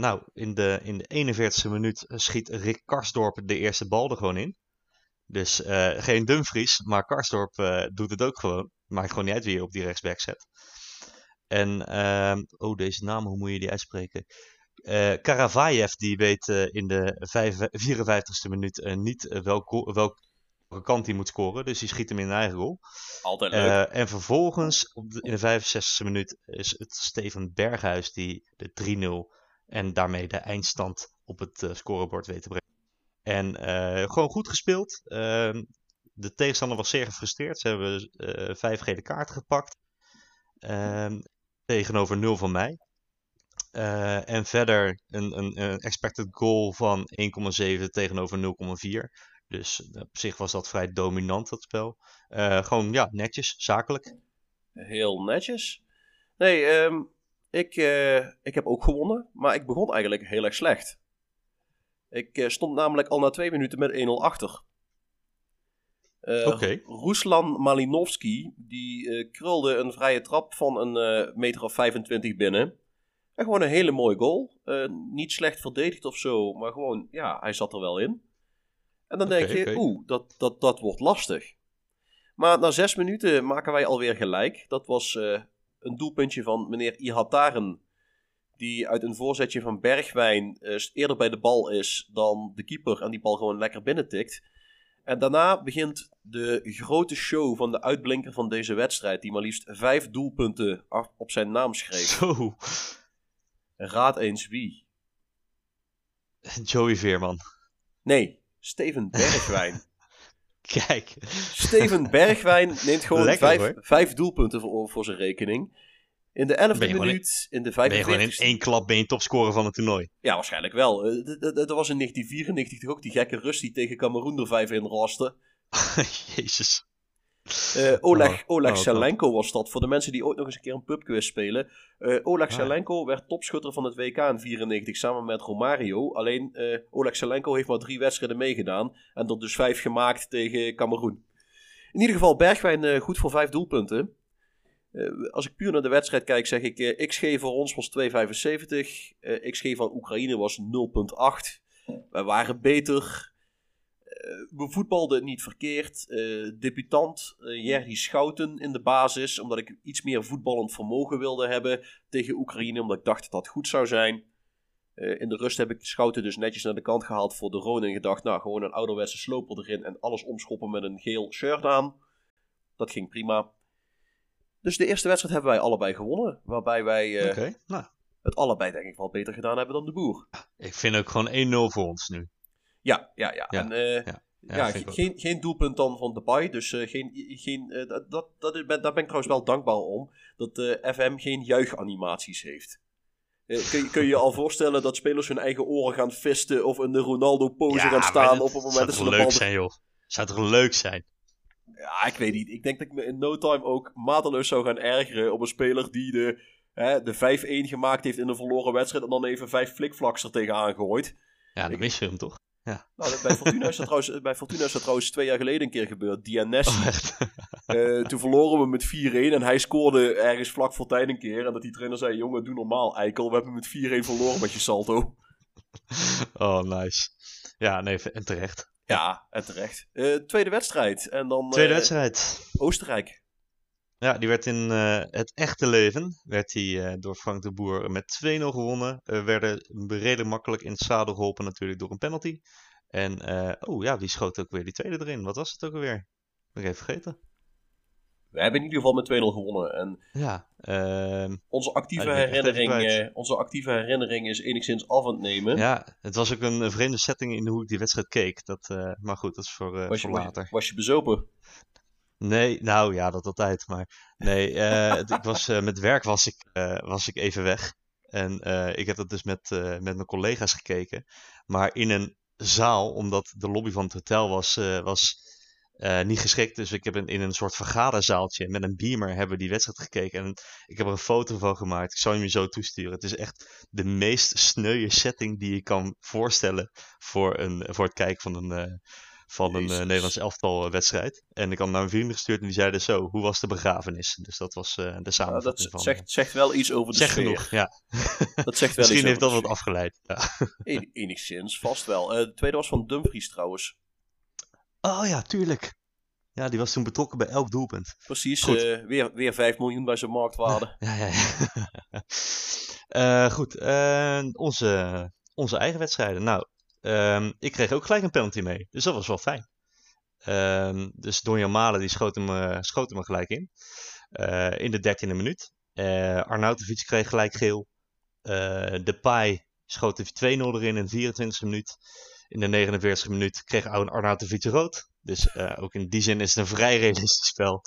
nou, in de, in de 41ste minuut schiet Rick Karsdorp de eerste bal er gewoon in. Dus geen Dumfries, maar Karsdorp doet het ook gewoon. Maakt gewoon niet uit wie je op die rechtsback zet. En, uh, oh, deze naam, hoe moet je die uitspreken? Uh, Karavayev, die weet uh, in de 54ste minuut uh, niet welke, welke kant hij moet scoren. Dus die schiet hem in een eigen goal. Altijd leuk. en vervolgens, op de, in de 65ste minuut, is het Steven Berghuis die de 3-0 en daarmee de eindstand op het scorebord weet te brengen. En gewoon goed gespeeld. Ehm, de tegenstander was zeer gefrustreerd. Ze hebben uh, vijf gele kaarten gepakt. Uh, tegenover 0 van mij. Uh, en verder een, een, expected goal van 1,7 tegenover 0,4. Dus op zich was dat vrij dominant, dat spel. Gewoon, ja, netjes, zakelijk. Heel netjes. Nee, um, ik, ik heb ook gewonnen, maar ik begon eigenlijk heel erg slecht. Ik stond namelijk al na twee minuten met 1-0 achter. Uh, okay. Ruslan Malinovski die uh, krulde een vrije trap van een uh, meter of 25 binnen. En gewoon een hele mooie goal. niet slecht verdedigd of zo, maar gewoon, ja, hij zat er wel in. En dan okay, denk je, okay. oeh, dat, dat, dat wordt lastig. Maar na zes minuten maken wij alweer gelijk. Dat was een doelpuntje van meneer Ihataren. Die uit een voorzetje van Bergwijn eerder bij de bal is dan de keeper. En die bal gewoon lekker binnentikt. En daarna begint de grote show van de uitblinker van deze wedstrijd, die maar liefst vijf doelpunten op zijn naam schreef. Zo. Raad eens wie? Joey Veerman. Nee, Steven Bergwijn. Kijk. Steven Bergwijn neemt gewoon Lekker, vijf, vijf, doelpunten voor, voor zijn rekening. In de 11e minuut, in de 45e... Ben je gewoon in één klap ben je topscorer van het toernooi? Ja, waarschijnlijk wel. Er was in 1994 toch ook die gekke Rus die tegen Cameroen er vijf in raste. Jezus. Uh, Oleg, oh, Oleg oh, Selenko was dat. Voor de mensen die ooit nog eens een keer een pubquiz spelen. Uh, Oleg ah. Selenko werd topschutter van het WK in 94 samen met Romario. Alleen uh, Oleg Selenko heeft maar drie wedstrijden meegedaan. En er dus vijf gemaakt tegen Cameroen. In ieder geval, Bergwijn goed voor vijf doelpunten. Uh, als ik puur naar de wedstrijd kijk, zeg ik uh, XG voor ons was 2,75. XG van Oekraïne was 0,8. Wij waren beter. we voetbalden niet verkeerd. debutant Jerry Schouten in de basis, omdat ik iets meer voetballend vermogen wilde hebben tegen Oekraïne, omdat ik dacht dat dat goed zou zijn. In de rust heb ik Schouten dus netjes naar de kant gehaald voor de Rode en gedacht, nou gewoon een ouderwetse sloper erin en alles omschoppen met een geel shirt aan. Dat ging prima. Dus de eerste wedstrijd hebben wij allebei gewonnen, waarbij wij uh, nou. het allebei denk ik wel beter gedaan hebben dan de boer. Ik vind ook gewoon 1-0 voor ons nu. Ja, ja, ja. ja. En, uh, ja. Ja, geen, geen doelpunt dan van de Bay. Dus uh, geen, geen, uh, dat, dat, dat, daar ben ik trouwens wel dankbaar om. Dat uh, FM geen juichanimaties heeft. Eh, kun, je, kun je je al voorstellen dat spelers hun eigen oren gaan visten of in de Ronaldo-pose gaan staan op het moment dat ze de leuk zijn, joh. Zou toch leuk zijn? Ja, ik weet niet. Ik denk dat ik me in no time ook mateloos zou gaan ergeren op een speler die de, hè, de 5-1 gemaakt heeft in een verloren wedstrijd en dan even vijf flikvlaks er tegenaan gooit. Ja, dan mis je hem toch? Ja. Nou, bij, Fortuna is dat trouwens, bij Fortuna is dat trouwens twee jaar geleden een keer gebeurd. Dianessi. Oh, uh, toen verloren we met 4-1 en hij scoorde ergens vlak voor tijd een keer. En dat die trainer zei, jongen, doe normaal, eikel. We hebben met 4-1 verloren met je salto. Oh, nice. Ja, nee, en terecht. Ja, en terecht. Uh, tweede wedstrijd. En dan, tweede uh, wedstrijd. Oostenrijk. Ja, die werd in het echte leven werd die, door Frank de Boer met 2-0 gewonnen. werden redelijk makkelijk in het zadel geholpen natuurlijk door een penalty. En, oh ja, wie schoot ook weer die tweede erin? Wat was het ook alweer? Ben ik even vergeten. We hebben in ieder geval met 2-0 gewonnen. En ja, uh, onze, actieve herinnering, uh, onze actieve herinnering is enigszins af aan het nemen. Ja, het was ook een, vreemde setting in hoe ik die wedstrijd keek. Dat, uh, maar goed, dat is voor, was voor je, later. Was je bezopen? Nee, nou ja, dat altijd. Maar nee, ik was, met werk was ik, was ik even weg. En ik heb dat dus met, met mijn collega's gekeken. Maar in een zaal, omdat de lobby van het hotel was, was uh, niet geschikt. Dus ik heb in, in een soort vergaderzaaltje met een beamer hebben we die wedstrijd gekeken. En ik heb er een foto van gemaakt. Ik zal je zo toesturen. Het is echt de meest sneuwe setting die je kan voorstellen voor, een, voor het kijken van een, uh, van een uh, Nederlands elftal wedstrijd. En ik had naar mijn vrienden gestuurd en die zeiden zo, hoe was de begrafenis? Dus dat was de samenvatting ja, dat Zegt, zegt wel iets over de zeg genoeg, ja. Dat zegt wel Misschien heeft dat wat afgeleid. Ja. Enigszins, vast wel. de tweede was van Dumfries trouwens. Oh ja, tuurlijk. Ja, die was toen betrokken bij elk doelpunt. Precies, uh, weer, weer 5 miljoen bij zijn marktwaarde. Ja, ja, ja. uh, goed, uh, onze, onze eigen wedstrijden. Nou, um, ik kreeg ook gelijk een penalty mee, dus dat was wel fijn. Um, dus Donjan Malen die schoot hem, schoot hem gelijk in. in de dertiende minuut. Arnautovic kreeg gelijk geel. De Pai schoot er 2-0 erin in de 24e minuut. In de 49e minuut kreeg Arnautovic rood. Dus uh, ook in die zin is het een vrij realistisch spel.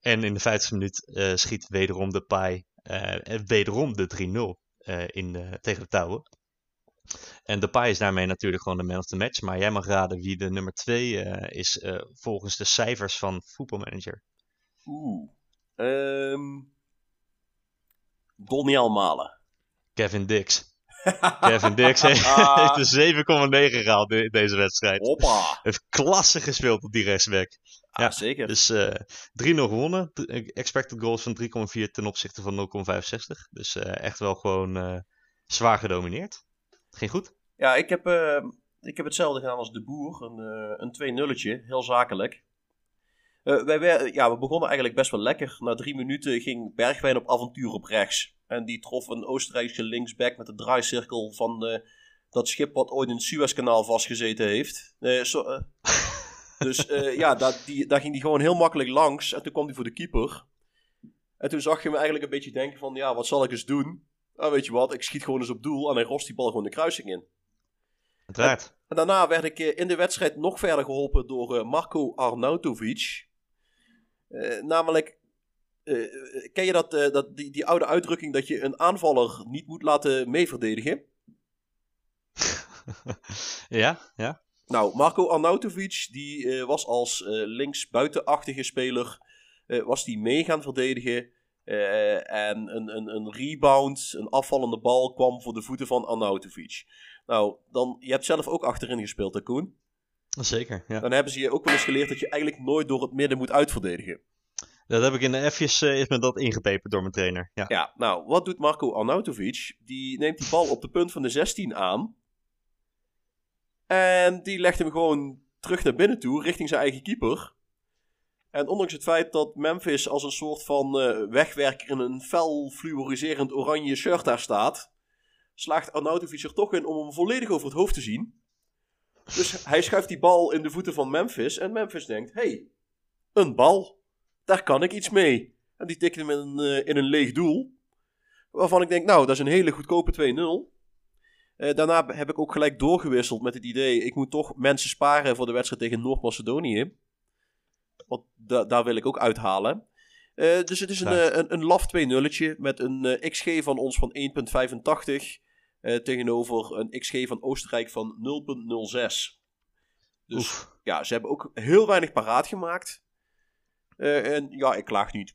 En in de 50e minuut uh, schiet wederom de Pai uh, wederom de 3-0 in tegen de touwen. En de Pai is daarmee natuurlijk gewoon de man of the match. Maar jij mag raden wie de nummer 2 is volgens de cijfers van Voetbalmanager. Oeh. Um, Donny Almalen. Kevin Dix. Kevin Dix heeft een 7,9 gehaald in deze wedstrijd. Hoppa. Heeft klasse gespeeld op die rechtsback. Ja, zeker. Dus uh, eh, 3-0 gewonnen. Expected goals van 3,4 ten opzichte van 0,65. Dus uh, echt wel gewoon uh, zwaar gedomineerd. Ging goed? Ja, ik heb, ik heb hetzelfde gedaan als de boer. Een, een 2 nulletje heel zakelijk. wij, ja, we begonnen eigenlijk best wel lekker. Na drie minuten ging Bergwijn op avontuur op rechts. En die trof een Oostenrijkse linksback met de draaicirkel van uh, dat schip wat ooit in het Suezkanaal vastgezeten heeft. Uh, so, dus ja, daar, die, daar ging hij gewoon heel makkelijk langs. En toen kwam hij voor de keeper. En toen zag je me eigenlijk een beetje denken van, ja, wat zal ik eens doen? Nou, weet je wat, ik schiet gewoon eens op doel en hij rost die bal gewoon de kruising in. En, en, daarna werd ik in de wedstrijd nog verder geholpen door Marco Arnautovic. namelijk, uh, ken je dat, uh, dat, die, die oude uitdrukking dat je een aanvaller niet moet laten meeverdedigen? ja, ja. Nou, Marco Arnautovic, die uh, was als linksbuitenachtige speler, was die mee gaan verdedigen. en een, een, een rebound, een afvallende bal kwam voor de voeten van Arnautovic. Nou, dan, je hebt zelf ook achterin gespeeld, hè Koen? Zeker, ja. Dan hebben ze je ook wel eens geleerd dat je eigenlijk nooit door het midden moet uitverdedigen. Dat heb ik in de F'jes, uh, is me dat ingetaperd door mijn trainer. Ja. ja, nou, wat doet Marco Arnautovic? Die neemt die bal op de punt van de 16 aan. En die legt hem gewoon terug naar binnen toe, richting zijn eigen keeper. En ondanks het feit dat Memphis als een soort van uh, wegwerker in een fel fluoriserend oranje shirt daar staat, slaagt Arnautovic er toch in om hem volledig over het hoofd te zien. Dus hij schuift die bal in de voeten van Memphis en Memphis denkt, hey, een bal, daar kan ik iets mee. En die tikt hem in een, uh, in een leeg doel. Waarvan ik denk, nou, dat is een hele goedkope 2-0. Uh, daarna heb ik ook gelijk doorgewisseld met het idee, ik moet toch mensen sparen voor de wedstrijd tegen Noord-Macedonië. Want da daar wil ik ook uithalen. Uh, dus het is een, een, een laf 2 nulletje met een uh, XG van ons van 1.85 tegenover een XG van Oostenrijk van 0.06. Dus Oef. ja, ze hebben ook heel weinig paraat gemaakt. En ja, ik klaag niet.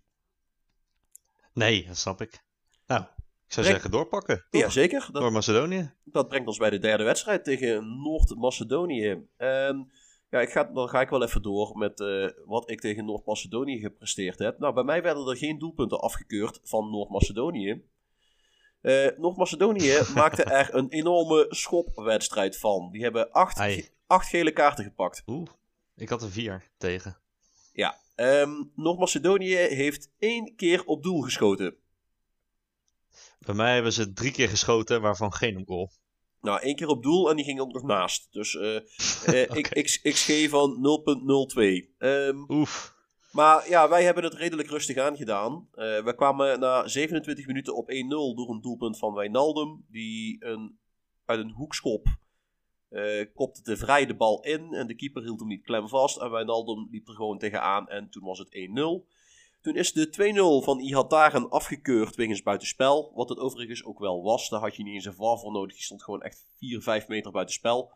Nee, dat snap ik. Nou, ik zou zeggen doorpakken. Toch? Ja, zeker. Door Macedonië. Dat brengt ons bij de derde wedstrijd tegen Noord-Macedonië. En ja, ik ga, dan ga ik wel even door met uh, wat ik tegen Noord-Macedonië gepresteerd heb. Nou, bij mij werden er geen doelpunten afgekeurd van Noord-Macedonië. Uh, Noord-Macedonië maakte er een enorme schopwedstrijd van. Die hebben acht, ge acht gele kaarten gepakt. Oeh, ik had er vier tegen. Ja, um, Noord-Macedonië heeft één keer op doel geschoten. Bij mij hebben ze drie keer geschoten, waarvan geen op goal. Nou, één keer op doel en die ging ook nog naast. Dus uh, uh, okay. ik, XG van 0.02. Um, Oef. Maar ja, wij hebben het redelijk rustig aangedaan. Uh, we kwamen na 27 minuten op 1-0 door een doelpunt van Wijnaldum. Die een, uit een hoekschop uh, kopte de vrij de bal in. En de keeper hield hem niet klem vast. En Wijnaldum liep er gewoon tegenaan. En toen was het 1-0. Toen is de 2-0 van Ihataren afgekeurd wegens buitenspel. Wat het overigens ook wel was. Daar had je niet eens een VAR voor nodig. Die stond gewoon echt 4, 5 meter buitenspel.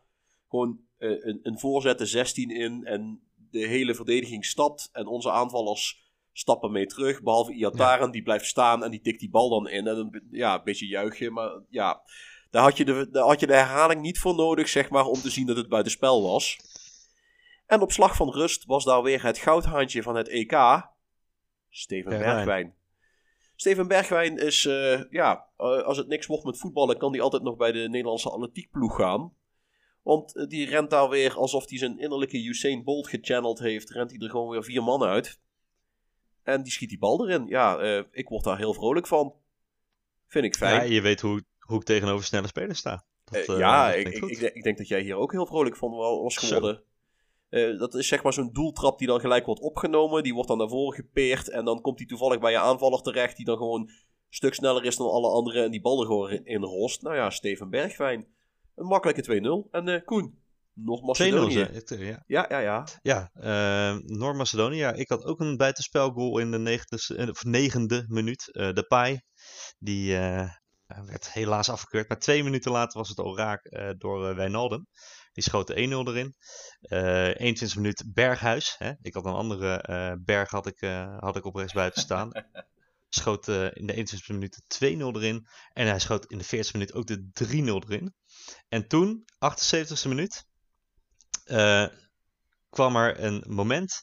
Gewoon uh, een, een voorzet de 16 in. En de hele verdediging stapt. En onze aanvallers stappen mee terug. Behalve Ihataren. Ja. Die blijft staan en die tikt die bal dan in. En een, ja, een beetje juichen. Maar ja, daar had, je de, daar had je de herhaling niet voor nodig. Zeg maar om te zien dat het buitenspel was. En op slag van rust was daar weer het goudhaantje van het EK. Steven Bergwijn. Bergwijn. Steven Bergwijn is, uh, ja, uh, als het niks wordt met voetballen, kan hij altijd nog bij de Nederlandse atletiekploeg gaan. Want uh, die rent daar weer alsof hij zijn innerlijke Usain Bolt gechanneld heeft. Rent hij er gewoon weer vier man uit. En die schiet die bal erin. Ja, ik word daar heel vrolijk van. Vind ik fijn. Ja, je weet hoe, hoe ik tegenover snelle spelers sta. Dat, ja, ik, ik, ik, ik, denk dat jij hier ook heel vrolijk van was geworden. Uh, dat is zeg maar zo'n doeltrap die dan gelijk wordt opgenomen. Die wordt dan naar voren gepeerd. En dan komt hij toevallig bij je aanvaller terecht. Die dan gewoon een stuk sneller is dan alle anderen. En die bal er gewoon in rost. Nou ja, Steven Bergwijn. Een makkelijke 2-0. En uh, Koen, Noord-Macedonië. Ja, ja, ja. Ja, ja uh, Noord-Macedonië. Ja, ik had ook een buitenspelgoal in de negende, of negende minuut. Uh, de Pai. Die werd helaas afgekeurd. Maar twee minuten later was het al raak door Wijnaldum. Die schoot 1-0 erin. Uh, 21 minuut Berghuis. Hè? Ik had een andere uh, berg had ik, uh, had ik op rechtsbuiten staan. schoot in de 21 minuut 2-0 erin. En hij schoot in de 40 minuut ook de 3-0 erin. En toen, 78e minuut, kwam er een moment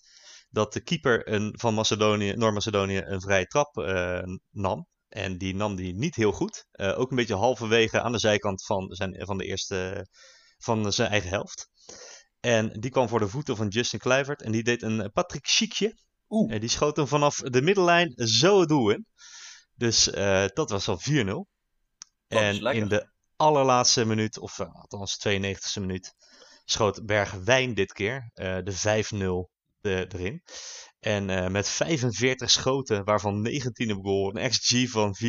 dat de keeper een, van Macedonië, Noord-Macedonië een vrije trap nam. En die nam die niet heel goed. ook een beetje halverwege aan de zijkant van, zijn, van de eerste van zijn eigen helft. En die kwam voor de voeten van Justin Kluivert. En die deed een eh, Patrick Schiekje. Oeh. En die schoot hem vanaf de middellijn zo het doel in. Dus uh, dat was al 4-0. En in de allerlaatste minuut, of uh, althans 92e minuut, schoot Bergwijn dit keer de 5-0 erin. En uh, met 45 schoten, waarvan 19 op goal, een XG van 4,38.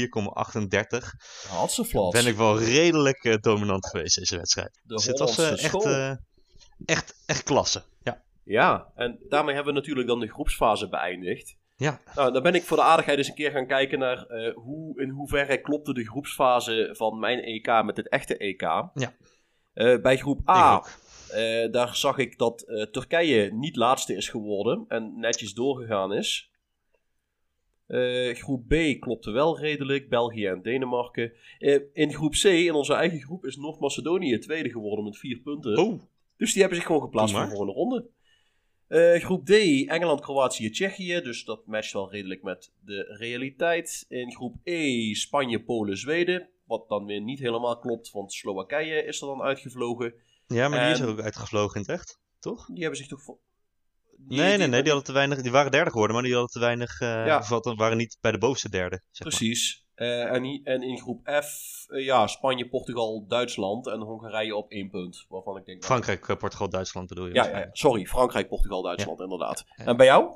Ben ik wel redelijk uh, dominant geweest deze wedstrijd. De dus het was uh, echt, echt, echt klasse. Ja. ja, en daarmee hebben we natuurlijk dan de groepsfase beëindigd. Ja. Nou, dan ben ik voor de aardigheid eens een keer gaan kijken naar hoe, in hoeverre klopte de groepsfase van mijn EK met het echte EK. Ja. bij groep A uh, daar zag ik dat uh, Turkije niet laatste is geworden en netjes doorgegaan is. Uh, groep B klopte wel redelijk, België en Denemarken. in groep C, in onze eigen groep, is Noord-Macedonië tweede geworden met vier punten. Oh. Dus die hebben zich gewoon geplaatst voor de volgende ronde. Eh, groep D, Engeland, Kroatië, Tsjechië. Dus dat matcht wel redelijk met de realiteit. In groep E, Spanje, Polen, Zweden. Wat dan weer niet helemaal klopt, want Slowakije is er dan uitgevlogen. Ja, maar die is er ook uitgevlogen in het echt, toch? Die hebben zich toch... voor- die- nee, nee, die- nee, die hadden te weinig. Die waren derde geworden, maar die hadden te weinig. eh Ja. waren niet bij de bovenste derde. Zeg maar. Precies. Eh, en, in groep F, eh, ja, Spanje, Portugal, Duitsland en Hongarije op één punt. Waarvan ik denk... Frankrijk, Portugal, Duitsland bedoel je? Ja, ja, sorry. Frankrijk, Portugal, Duitsland, inderdaad. En bij jou?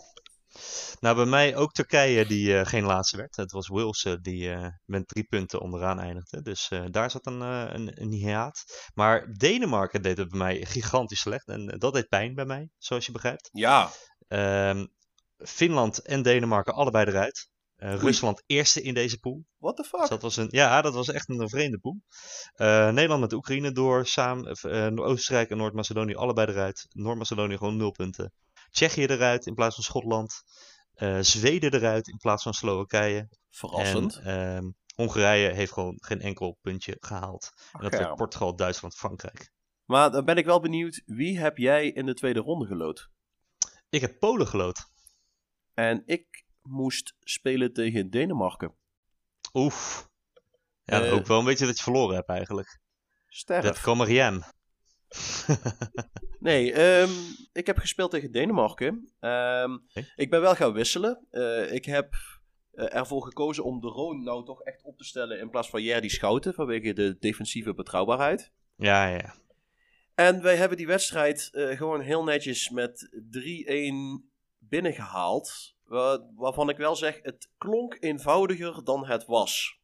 Nou, bij mij ook Turkije die eh, geen laatste werd. Het was Wales eh, die eh, met drie punten onderaan eindigde. Dus daar zat een, een, een hiaat. Maar Denemarken deed het bij mij gigantisch slecht. En dat deed pijn bij mij, zoals je begrijpt. Ja. Ehm, Finland en Denemarken allebei eruit. Rusland eerste in deze pool. What the Dus fuck? dat was een, ja, dat was echt een vreemde pool. Nederland met Oekraïne door, samen, Oostenrijk en Noord-Macedonië allebei eruit. Noord-Macedonië gewoon nul punten. Tsjechië eruit in plaats van Schotland. Eh, Zweden eruit in plaats van Slowakije. Verrassend. En ehm, Hongarije heeft gewoon geen enkel puntje gehaald. En dat werd Portugal, Duitsland, Frankrijk. Maar dan ben ik wel benieuwd, wie heb jij in de tweede ronde gelood? Ik heb Polen gelood. En ik moest spelen tegen Denemarken. Oef. Ja, Eh, hoop ik wel een beetje dat je verloren hebt eigenlijk. Dat Sterf. kan maar jam. Nee, ehm, ik heb gespeeld tegen Denemarken. Ehm. Ik ben wel gaan wisselen. Eh, ik heb eh, ervoor gekozen om de Roon nou toch echt op te stellen in plaats van Jerdy Schouten vanwege de defensieve betrouwbaarheid. Ja, ja. En wij hebben die wedstrijd eh, gewoon heel netjes met 3-1 binnengehaald. Wa- waarvan ik wel zeg, het klonk eenvoudiger dan het was.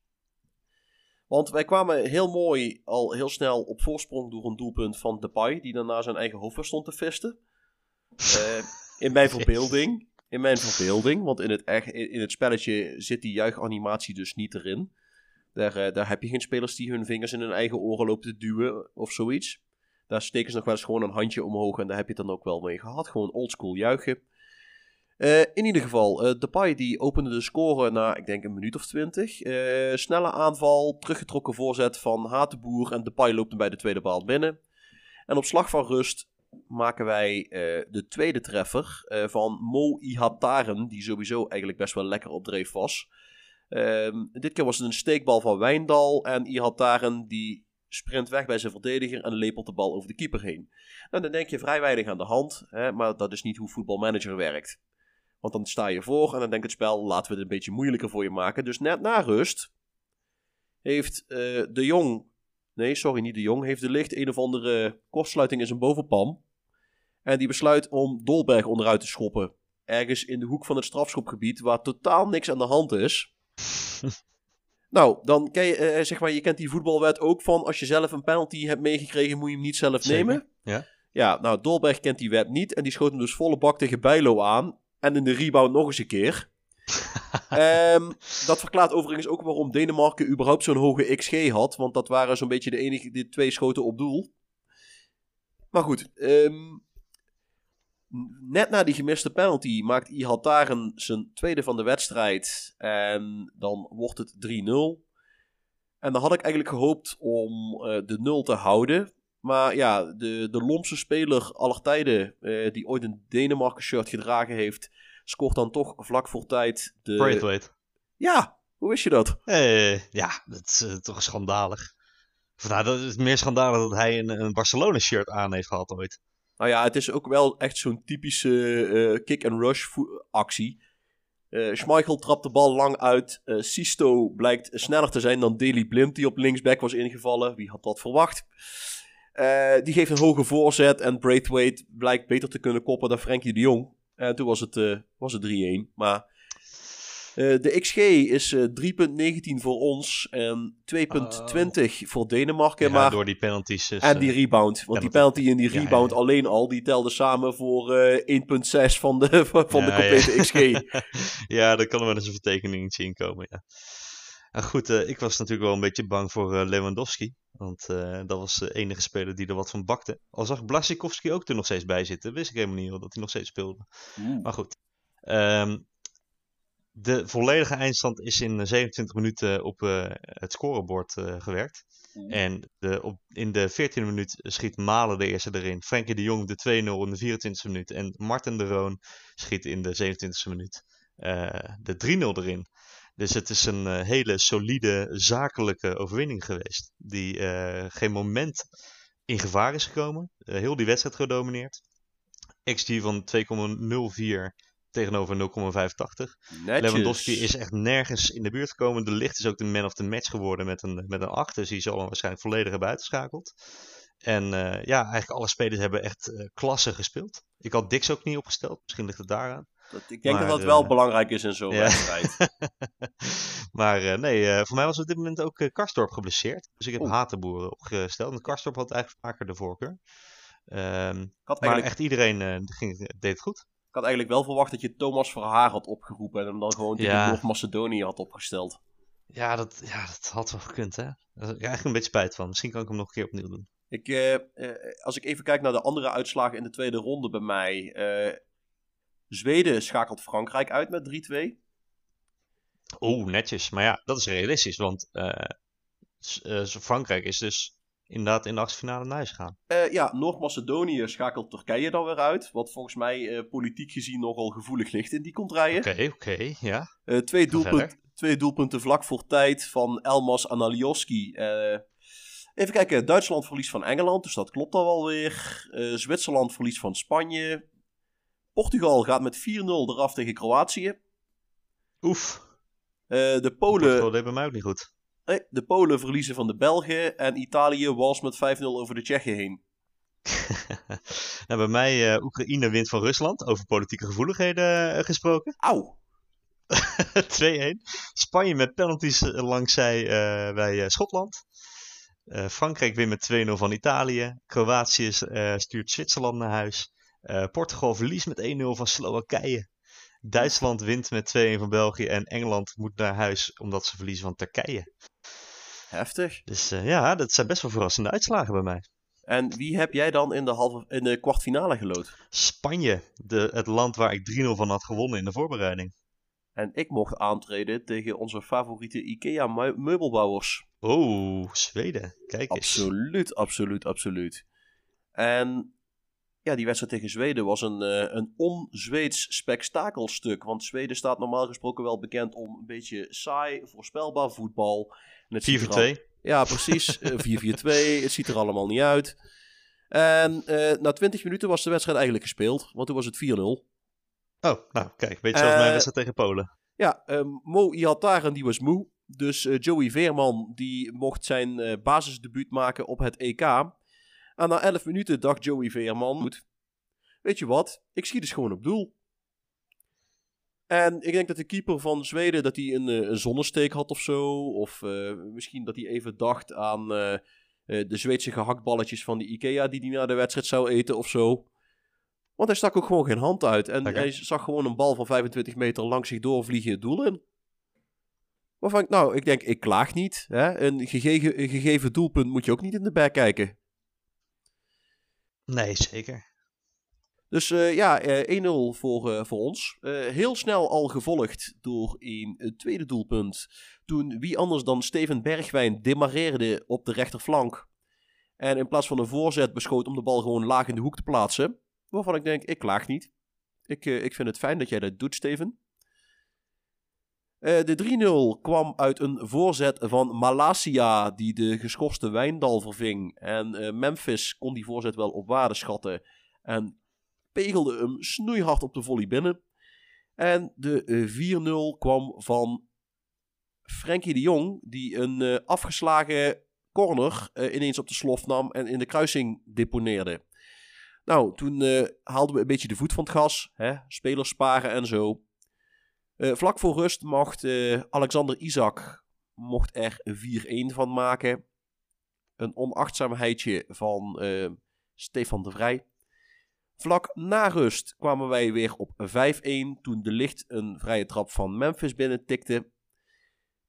Want wij kwamen heel mooi al heel snel op voorsprong door een doelpunt van Depay, die daarna zijn eigen hoofd stond te vesten. Eh, in mijn verbeelding. In mijn verbeelding, want in het, echt, in in het spelletje zit die juichanimatie dus niet erin. Daar, eh, daar heb je geen spelers die hun vingers in hun eigen oren lopen te duwen of zoiets. Daar steken ze nog wel eens gewoon een handje omhoog en daar heb je het dan ook wel mee gehad. Gewoon oldschool juichen. Eh, in ieder geval, eh Depay die opende de score na, ik denk, een minuut of twintig. Eh, snelle aanval, teruggetrokken voorzet van Hatenboer en Depay loopt hem bij de tweede paal binnen. En op slag van rust maken wij de tweede treffer van Mo Ihataren, die sowieso eigenlijk best wel lekker op dreef was. Ehm, dit keer was het een steekbal van Wijndal en Ihataren die sprint weg bij zijn verdediger en lepelt de bal over de keeper heen. Nou, dan denk je vrij weinig aan de hand, hè, maar dat is niet hoe voetbalmanager werkt. Want dan sta je voor en dan denkt het spel, laten we het een beetje moeilijker voor je maken. Dus net na rust heeft eh, de Jong, nee sorry niet de Jong, heeft de Licht een of andere kortsluiting in zijn bovenpam. En die besluit om Dolberg onderuit te schoppen. Ergens in de hoek van het strafschopgebied waar totaal niks aan de hand is. nou, dan ken je, eh, zeg maar, je kent die voetbalwet ook van als je zelf een penalty hebt meegekregen, moet je hem niet zelf Zeker, nemen. ja. Ja, nou, Dolberg kent die wet niet en die schoot hem dus volle bak tegen Bijlo aan. En in de rebound nog eens een keer. Ehm, dat verklaart overigens ook waarom Denemarken überhaupt zo'n hoge XG had. Want dat waren zo'n beetje de enige die twee schoten op doel. Maar goed, ehm, net na die gemiste penalty maakt Ihataren zijn tweede van de wedstrijd. En dan wordt het 3-0. En dan had ik eigenlijk gehoopt om eh, de 0 te houden. Maar ja, de, de lompse speler aller tijden, eh, die ooit een Denemarken shirt gedragen heeft, scoort dan toch vlak voor tijd de... Braithwaite. Ja, hoe wist je dat? Eh, ja, dat is eh, toch schandalig. Of, nou, dat is meer schandalig dat hij een, een Barcelona-shirt aan heeft gehad ooit. Nou ja, het is ook wel echt zo'n typische kick-and-rush actie. Eh Schmeichel trapt de bal lang uit. Eh Sisto blijkt sneller te zijn dan Daley Blind, die op linksback was ingevallen. Wie had dat verwacht? Eh, die geeft een hoge voorzet en Braithwaite blijkt beter te kunnen koppen dan Frenkie de Jong. En toen was het, eh, was het 3-1. Maar eh, de XG is eh 3.19 voor ons en 2.20 voor Denemarken. Ja, maar door die penalties. Dus, en eh, die rebound. Want die penalty. en die rebound ja, ja. alleen al, die telden samen voor eh 1.6 van de, van de complete ja. XG. ja, daar kan er wel eens een vertekeningetje in komen, ja. En goed, eh, ik was natuurlijk wel een beetje bang voor eh, Lewandowski. Want eh, dat was de enige speler die er wat van bakte. Al zag Blasikowski ook er nog steeds bij zitten. Wist ik helemaal niet dat hij nog steeds speelde. Maar goed. Ehm, de volledige eindstand is in 27 minuten op het scorebord gewerkt. En de, op, in de 14e minuut schiet Malen de eerste erin. Frenkie de Jong de 2-0 in de 24e minuut. En Martin de Roon schiet in de 27e minuut de 3-0 erin. Dus het is een uh, hele solide zakelijke overwinning geweest. Die uh, geen moment in gevaar is gekomen. Uh, heel die wedstrijd gedomineerd. XG van 2,04 tegenover 0,85. Lewandowski is echt nergens in de buurt gekomen. De Licht is ook de man of the match geworden met een, met een 8. Dus die zal hem waarschijnlijk volledig hebben uitgeschakeld. En ja, eigenlijk alle spelers hebben echt klasse gespeeld. Ik had Dix ook niet opgesteld. Misschien ligt het daaraan. Dat, ik denk dat dat wel belangrijk is in zo'n wedstrijd. maar uh, nee, uh, voor mij was op dit moment ook Karstorp geblesseerd. Dus ik heb Hatenboeren opgesteld. En Karstorp had eigenlijk vaker de voorkeur. Um, maar echt iedereen ging, deed het goed. Ik had eigenlijk wel verwacht dat je Thomas Verhaar had opgeroepen en hem dan gewoon tegen ja. Noord-Macedonië had opgesteld. Ja dat, ja, dat had wel gekund, hè. Daar heb ik eigenlijk een beetje spijt van. Misschien kan ik hem nog een keer opnieuw doen. Ik, als ik even kijk naar de andere uitslagen in de tweede ronde bij mij. Zweden schakelt Frankrijk uit met 3-2. Oeh, netjes. Maar ja, dat is realistisch, want uh, uh, Frankrijk is dus inderdaad in de achtste finale naar huis gegaan. Uh, ja, Noord-Macedonië schakelt Turkije dan weer uit. Wat volgens mij politiek gezien nogal gevoelig ligt in die contraien. Oké, oké, ja. twee, doelpunt, twee doelpunten vlak voor tijd van Elmas Analioski. even kijken, Duitsland verlies van Engeland, dus dat klopt dan wel weer. Zwitserland verlies van Spanje. Portugal gaat met 4-0 eraf tegen Kroatië. Oef. Uh, de Polen. Dat deed bij mij ook niet goed. Nee, de Polen verliezen van de Belgen. En Italië was met 5-0 over de Tsjechen heen. nou, bij mij uh, Oekraïne wint van Rusland. Over politieke gevoeligheden uh, gesproken. Auw. 2-1. Spanje met penalties langs zij bij Schotland. Frankrijk wint met 2-0 van Italië. Kroatië stuurt Zwitserland naar huis. Uh, Portugal verliest met 1-0 van Slowakije. Duitsland wint met 2-1 van België. En Engeland moet naar huis omdat ze verliezen van Turkije. Heftig. Dus uh, ja, dat zijn best wel verrassende uitslagen bij mij. En wie heb jij dan in de, halve, in de kwartfinale gelood? Spanje, de, het land waar ik 3-0 van had gewonnen in de voorbereiding. En ik mocht aantreden tegen onze favoriete IKEA-meubelbouwers. Oh, Zweden. Kijk eens. Absoluut, absoluut, absoluut. En ja, die wedstrijd tegen Zweden was een, uh, een on-Zweeds spektakelstuk. Want Zweden staat normaal gesproken wel bekend om een beetje saai, voorspelbaar voetbal. 4-4-2. Ja, precies. 4-4-2. het ziet er allemaal niet uit. En uh, na 20 minuten was de wedstrijd eigenlijk gespeeld. Want toen was het 4-0. Oh, nou kijk, beetje zoals uh, mijn wedstrijd tegen Polen. Ja, Mo Ihataren die was moe. Dus Joey Veerman die mocht zijn basisdebuut maken op het EK. En na 11 minuten dacht Joey Veerman, goed, weet je wat, ik schiet dus gewoon op doel. En ik denk dat de keeper van Zweden dat hij een, eh, een zonnesteek had of zo. Of uh, misschien dat hij even dacht aan uh, de Zweedse gehaktballetjes van de Ikea die hij na de wedstrijd zou eten of zo. Want hij stak ook gewoon geen hand uit. En okay. hij zag gewoon een bal van 25 meter langs zich doorvliegen het doel in. Waarvan ik, nou, ik denk, ik klaag niet. Hè? Een, gegeven, een gegeven doelpunt moet je ook niet in de bek kijken. Nee, zeker. Dus uh, ja, uh, 1-0 voor, uh, voor ons. heel snel al gevolgd door een tweede doelpunt. Toen wie anders dan Steven Bergwijn demareerde op de rechterflank. En in plaats van een voorzet beschoot om de bal gewoon laag in de hoek te plaatsen. Waarvan ik denk, ik klaag niet. Ik, ik vind het fijn dat jij dat doet, Steven. De 3-0 kwam uit een voorzet van Malasia, die de geschorste Wijndal verving. En Memphis kon die voorzet wel op waarde schatten. En pegelde hem snoeihard op de volley binnen. En de 4-0 kwam van Frenkie de Jong, die een afgeslagen corner ineens op de slof nam en in de kruising deponeerde. Nou, toen haalden we een beetje de voet van het gas, hè? spelers sparen en zo. Vlak voor rust mocht Alexander Isaac mocht er 4-1 van maken. Een onachtzaamheidje van Stefan de Vrij. Vlak na rust kwamen wij weer op 5-1 toen de licht een vrije trap van Memphis binnen tikte.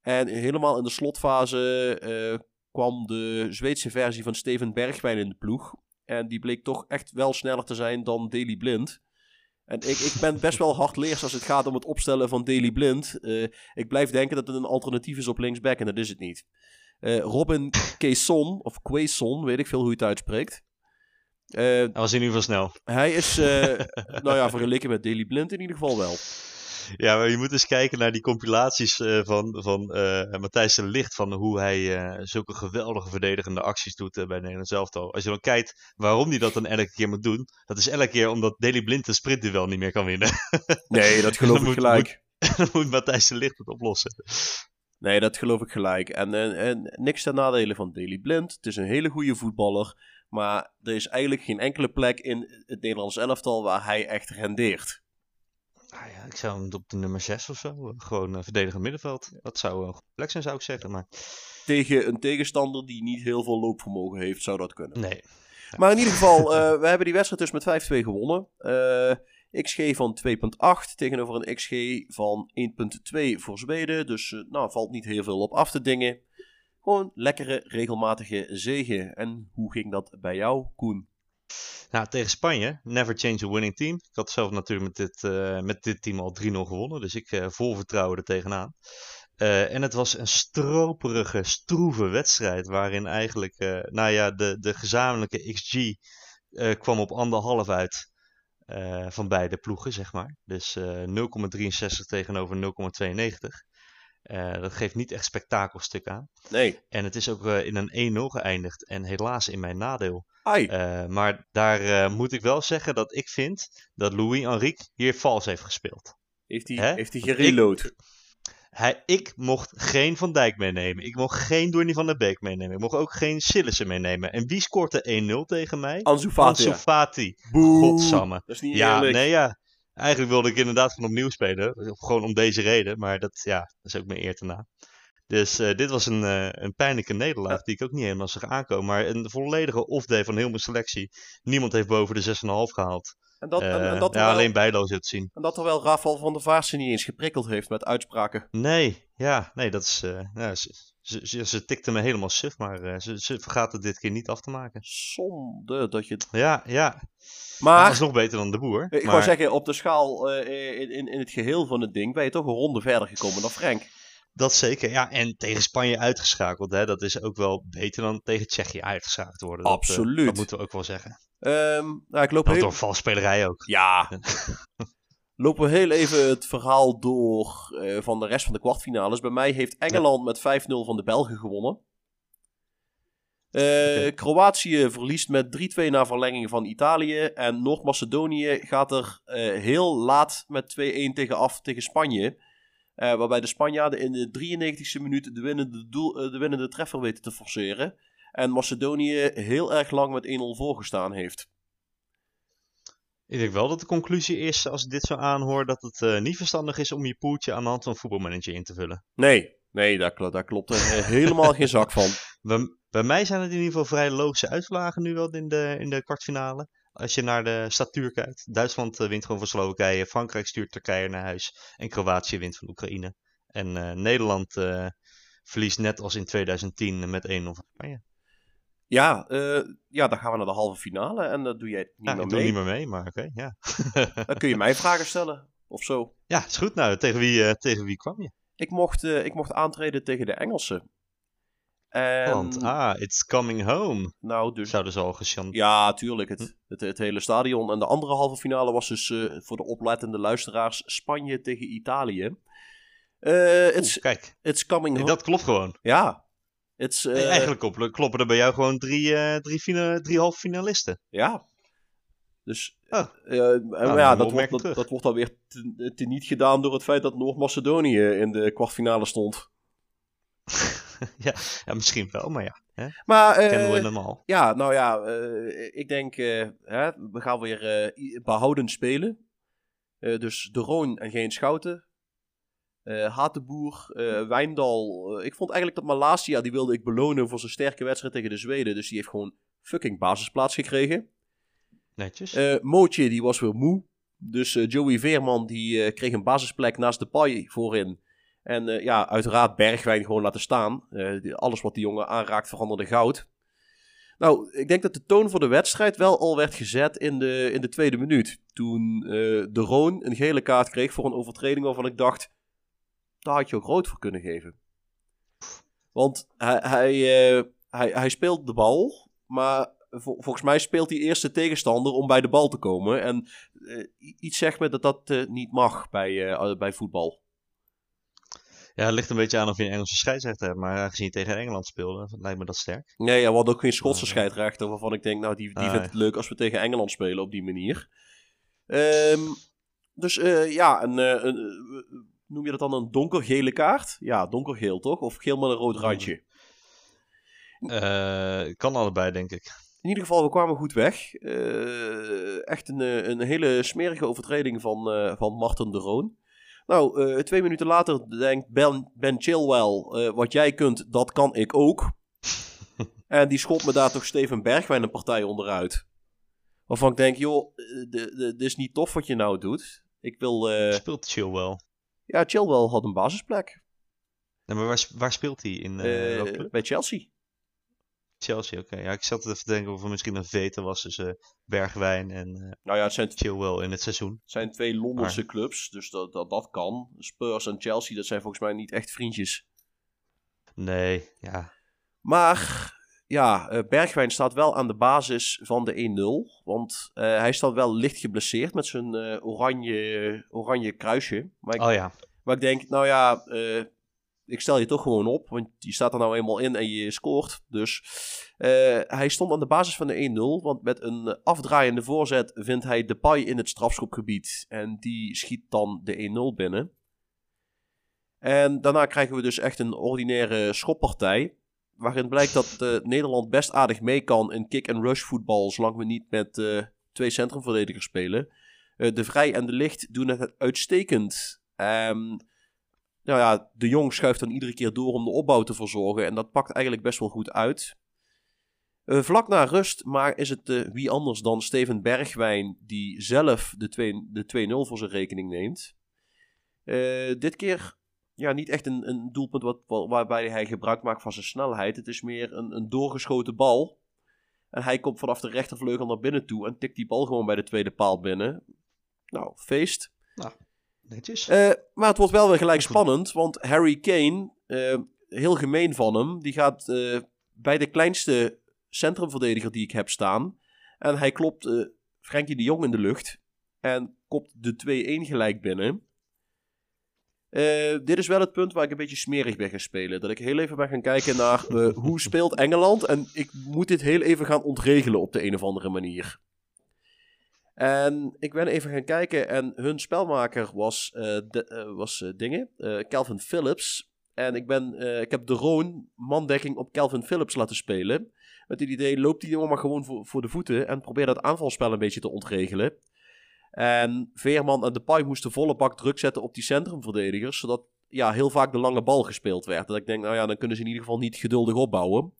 En helemaal in de slotfase kwam de Zweedse versie van Steven Bergwijn in de ploeg. En die bleek toch echt wel sneller te zijn dan Daily Blind. En ik, ik ben best wel hardleers als het gaat om het opstellen van Daily Blind. Uh, ik blijf denken dat het een alternatief is op linksback en dat is het niet. Uh, Robin Quaison, of Quaison, weet ik veel hoe je het uitspreekt. Uh, hij was in ieder geval snel. Hij is, nou ja, vergeleken met Daily Blind in ieder geval wel. Ja, maar je moet eens kijken naar die compilaties uh, van, van uh, Matthijs de Licht. Van hoe hij uh, zulke geweldige verdedigende acties doet bij Nederland zelftal. Als je dan kijkt waarom hij dat dan elke keer moet doen. Dat is elke keer omdat Daily Blind een sprintduel niet meer kan winnen. Nee, dat geloof ik moet, gelijk. Moet, dan moet Matthijs de Licht het oplossen. Nee, dat geloof ik gelijk. En, en, en niks ten nadele van Daily Blind. Het is een hele goede voetballer. Maar er is eigenlijk geen enkele plek in het Nederlands elftal waar hij echt rendeert. Ah ja, ik zou hem op de nummer 6 of zo. eh, Gewoon uh, verdedigend middenveld. Dat zou een goed plek zijn, zou ik zeggen. Maar Tegen een tegenstander die niet heel veel loopvermogen heeft, zou dat kunnen. nee. Maar in ieder geval, uh, we hebben die wedstrijd dus met 5-2 gewonnen. Uh, XG van 2,8 tegenover een XG van 1,2 voor Zweden. Dus nou, valt niet heel veel op af te dingen. Gewoon lekkere, regelmatige zegen. En hoe ging dat bij jou, Koen? Nou, tegen Spanje, never change a winning team. Ik had zelf natuurlijk met dit, uh, met dit team al 3-0 gewonnen, dus ik uh, vol vertrouwen er tegenaan. Uh, en het was een stroperige, stroeve wedstrijd, waarin eigenlijk, nou ja, de, de gezamenlijke XG kwam op anderhalf uit van beide ploegen, zeg maar. Dus 0,63 tegenover 0,92. Uh, dat geeft niet echt spektakelstuk aan. Nee. En het is ook uh, in een 1-0 geëindigd. En helaas in mijn nadeel. Uh, maar daar moet ik wel zeggen dat ik vind dat Louis Enrique hier vals heeft gespeeld. Heeft hij, heeft hij gereload? Ik, hij, ik mocht geen Van Dijk meenemen. Ik mocht geen Donny van der Beek meenemen. Ik mocht ook geen Sillissen meenemen. En wie scoort de 1-0 tegen mij? Ansu Fati. Ansu Fati. Boe. Godsamme. Dat is niet ja, eerlijk. nee, ja. Eigenlijk wilde ik inderdaad van opnieuw spelen. Gewoon om deze reden. Maar dat, ja, dat is ook mijn eer te na. Dus uh, dit was een, uh, een pijnlijke nederlaag die ik ook niet helemaal zag aankomen. Maar een volledige off-day van heel mijn selectie. Niemand heeft boven de 6,5 gehaald. En dat, uh, en, en dat ja, wel, alleen bijloos het zien. En dat terwijl Rafael van der Vaarsen niet eens geprikkeld heeft met uitspraken. Nee, ja, nee, dat is... Ja, ze, ze, ze, ze, tikte me helemaal suf, maar ze, ze vergaat het dit keer niet af te maken. Zonde dat je... Ja, ja. Maar, dat is nog beter dan de boer. Ik maar... wou zeggen, op de schaal uh, in, in, in het geheel van het ding ben je toch een ronde verder gekomen dan Frank. Dat zeker, ja. En tegen Spanje uitgeschakeld, hè. Dat is ook wel beter dan tegen Tsjechië uitgeschakeld worden. Absoluut. Dat, uh, dat moeten we ook wel zeggen. Um, nou, ik loop dat heel... door valspelerij ook. Ja. Lopen we heel even het verhaal door uh, van de rest van de kwartfinales. Bij mij heeft Engeland ja. met 5-0 van de Belgen gewonnen. Uh, okay. Kroatië verliest met 3-2 na verlenging van Italië. En Noord-Macedonië gaat er uh, heel laat met 2-1 tegen af tegen Spanje. Waarbij de Spanjaarden in de 93e minuut de winnende, doel, de winnende treffer weten te forceren. En Macedonië heel erg lang met 1-0 voorgestaan heeft. Ik denk wel dat de conclusie is, als ik dit zo aanhoor, dat het niet verstandig is om je poeltje aan de hand van voetbalmanager in te vullen. Nee, nee daar, klopt, daar klopt er helemaal geen zak van. We, bij mij zijn het in ieder geval vrij logische uitslagen nu wel in de, in de kwartfinale. Als je naar de statuur kijkt. Duitsland uh, wint gewoon van Slowakije. Frankrijk stuurt Turkije naar huis. En Kroatië wint van Oekraïne. En uh, Nederland verliest net als in 2010 met 1-0 van Spanje. Ja, ja, dan gaan we naar de halve finale. En dat doe jij niet ja, meer ik mee. doe niet meer mee, maar oké, okay, ja. dan kun je mij vragen stellen. Of zo. Ja, is goed. Nou, tegen wie, tegen wie kwam je? Ik mocht, ik mocht aantreden tegen de Engelsen. En, Want, ah, it's coming home. Nou, dus. Zouden ze al gechanteerd. Ja, tuurlijk. Het, hm? het, het, hele stadion. En de andere halve finale was dus voor de oplettende luisteraars Spanje tegen Italië. It's, Oeh, kijk, it's coming home. dat klopt gewoon. Ja. It's, uh, nee, eigenlijk kloppen, kloppen er bij jou gewoon drie, drie, fina drie halve finalisten. Ja. Dus oh. nou, ja, dat wordt, dat, dat, wordt dan weer te, te niet gedaan door het feit dat Noord-Macedonië in de kwartfinale stond. ja, ja, misschien wel, maar ja. Hè? Maar, uh, Kennen we normaal. Ja, nou ja, uh, ik denk, uh, hè, we gaan weer behoudend spelen. dus De Roon en geen Schouten. Hatenboer, Wijndal. ik vond eigenlijk dat Malasia, die wilde ik belonen voor zijn sterke wedstrijd tegen de Zweden. Dus die heeft gewoon fucking basisplaats gekregen. Netjes. Mootje, die was weer moe. Dus Joey Veerman, die kreeg een basisplek naast de paai voorin. En uh, ja, uiteraard Bergwijn gewoon laten staan. Uh, die, alles wat die jongen aanraakt veranderde goud. Nou, ik denk dat de toon voor de wedstrijd wel al werd gezet in de, in de tweede minuut. Toen eh, de Roon een gele kaart kreeg voor een overtreding waarvan ik dacht, daar had je ook rood voor kunnen geven. Want hij, hij, eh, hij, hij speelt de bal, maar volgens mij speelt hij eerst de tegenstander om bij de bal te komen. En eh, iets zegt me dat dat eh, niet mag bij, bij voetbal. Ja, het ligt een beetje aan of je een Engelse scheidsrechter hebt. Maar aangezien je tegen Engeland speelde, lijkt me dat sterk. Nee, ja, we hadden ook geen Schotse scheidsrechter waarvan ik denk, nou, die, die ah, vindt het leuk als we tegen Engeland spelen op die manier. Ehm, dus ja, een, een, noem je dat dan een donkergele kaart? Ja, donkergeel toch? Of geel met een rood randje? kan allebei, denk ik. In ieder geval, we kwamen goed weg. Uh, echt een, eh, een hele smerige overtreding van, uh, van Martin de Roon. Nou, twee minuten later denkt Ben, ben Chilwell, wat jij kunt, dat kan ik ook. en die schopt me daar toch Steven Bergwijn een partij onderuit. Waarvan ik denk, joh, dit is niet tof wat je nou doet. Ik wil... Speelt Chilwell? Ja, Chilwell had een basisplek. Maar waar, waar speelt hij? In, bij Chelsea. Chelsea, oké. Ja, ik zat even te denken of er misschien een vete was tussen Bergwijn en uh, nou ja, het zijn Chilwell in het seizoen. Het zijn twee Londense clubs, dus dat, dat, dat kan. Spurs en Chelsea, dat zijn volgens mij niet echt vriendjes. Nee, ja. Maar ja, uh, Bergwijn staat wel aan de basis van de 1-0. Want uh, hij staat wel licht geblesseerd met zijn oranje, oranje kruisje. Maar ik, oh ja. Maar ik denk, nou ja, ik stel je toch gewoon op, want je staat er nou eenmaal in en je scoort. Dus hij stond aan de basis van de 1-0, want met een afdraaiende voorzet vindt hij Depay in het strafschopgebied. En die schiet dan de 1-0 binnen. En daarna krijgen we dus echt een ordinaire schoppartij. Waarin blijkt dat uh, Nederland best aardig mee kan in kick-and-rush voetbal, zolang we niet met uh, twee centrumverdedigers spelen. de Vrij en de Licht doen het uitstekend. Um, nou ja, de Jong schuift dan iedere keer door om de opbouw te verzorgen. En dat pakt eigenlijk best wel goed uit. Vlak na rust maar is het wie anders dan Steven Bergwijn die zelf de 2-0 voor zijn rekening neemt. Dit keer ja, niet echt een, een doelpunt wat, waarbij hij gebruik maakt van zijn snelheid. Het is meer een, een doorgeschoten bal. En hij komt vanaf de rechtervleugel naar binnen toe en tikt die bal gewoon bij de tweede paal binnen. Nou, feest. Nou, Netjes. Uh, maar het wordt wel weer gelijk spannend, want Harry Kane, uh, heel gemeen van hem, die gaat uh, bij de kleinste centrumverdediger die ik heb staan. En hij klopt Frenkie de Jong in de lucht en kopt de 2-1 gelijk binnen. Dit is wel het punt waar ik een beetje smerig ben gaan spelen. Dat ik heel even ben gaan kijken naar hoe speelt Engeland. En ik moet dit heel even gaan ontregelen op de een of andere manier. En ik ben even gaan kijken en hun spelmaker was, uh, was dingen, Calvin Phillips. En ik, ben, ik heb de Roon mandekking op Calvin Phillips laten spelen. Met het idee, loopt die jongen maar gewoon voor, voor de voeten en probeer dat aanvalspel een beetje te ontregelen. En Veerman en Depay moesten volle bak druk zetten op die centrumverdedigers, zodat ja, heel vaak de lange bal gespeeld werd. Dat ik denk, nou ja, dan kunnen ze in ieder geval niet geduldig opbouwen.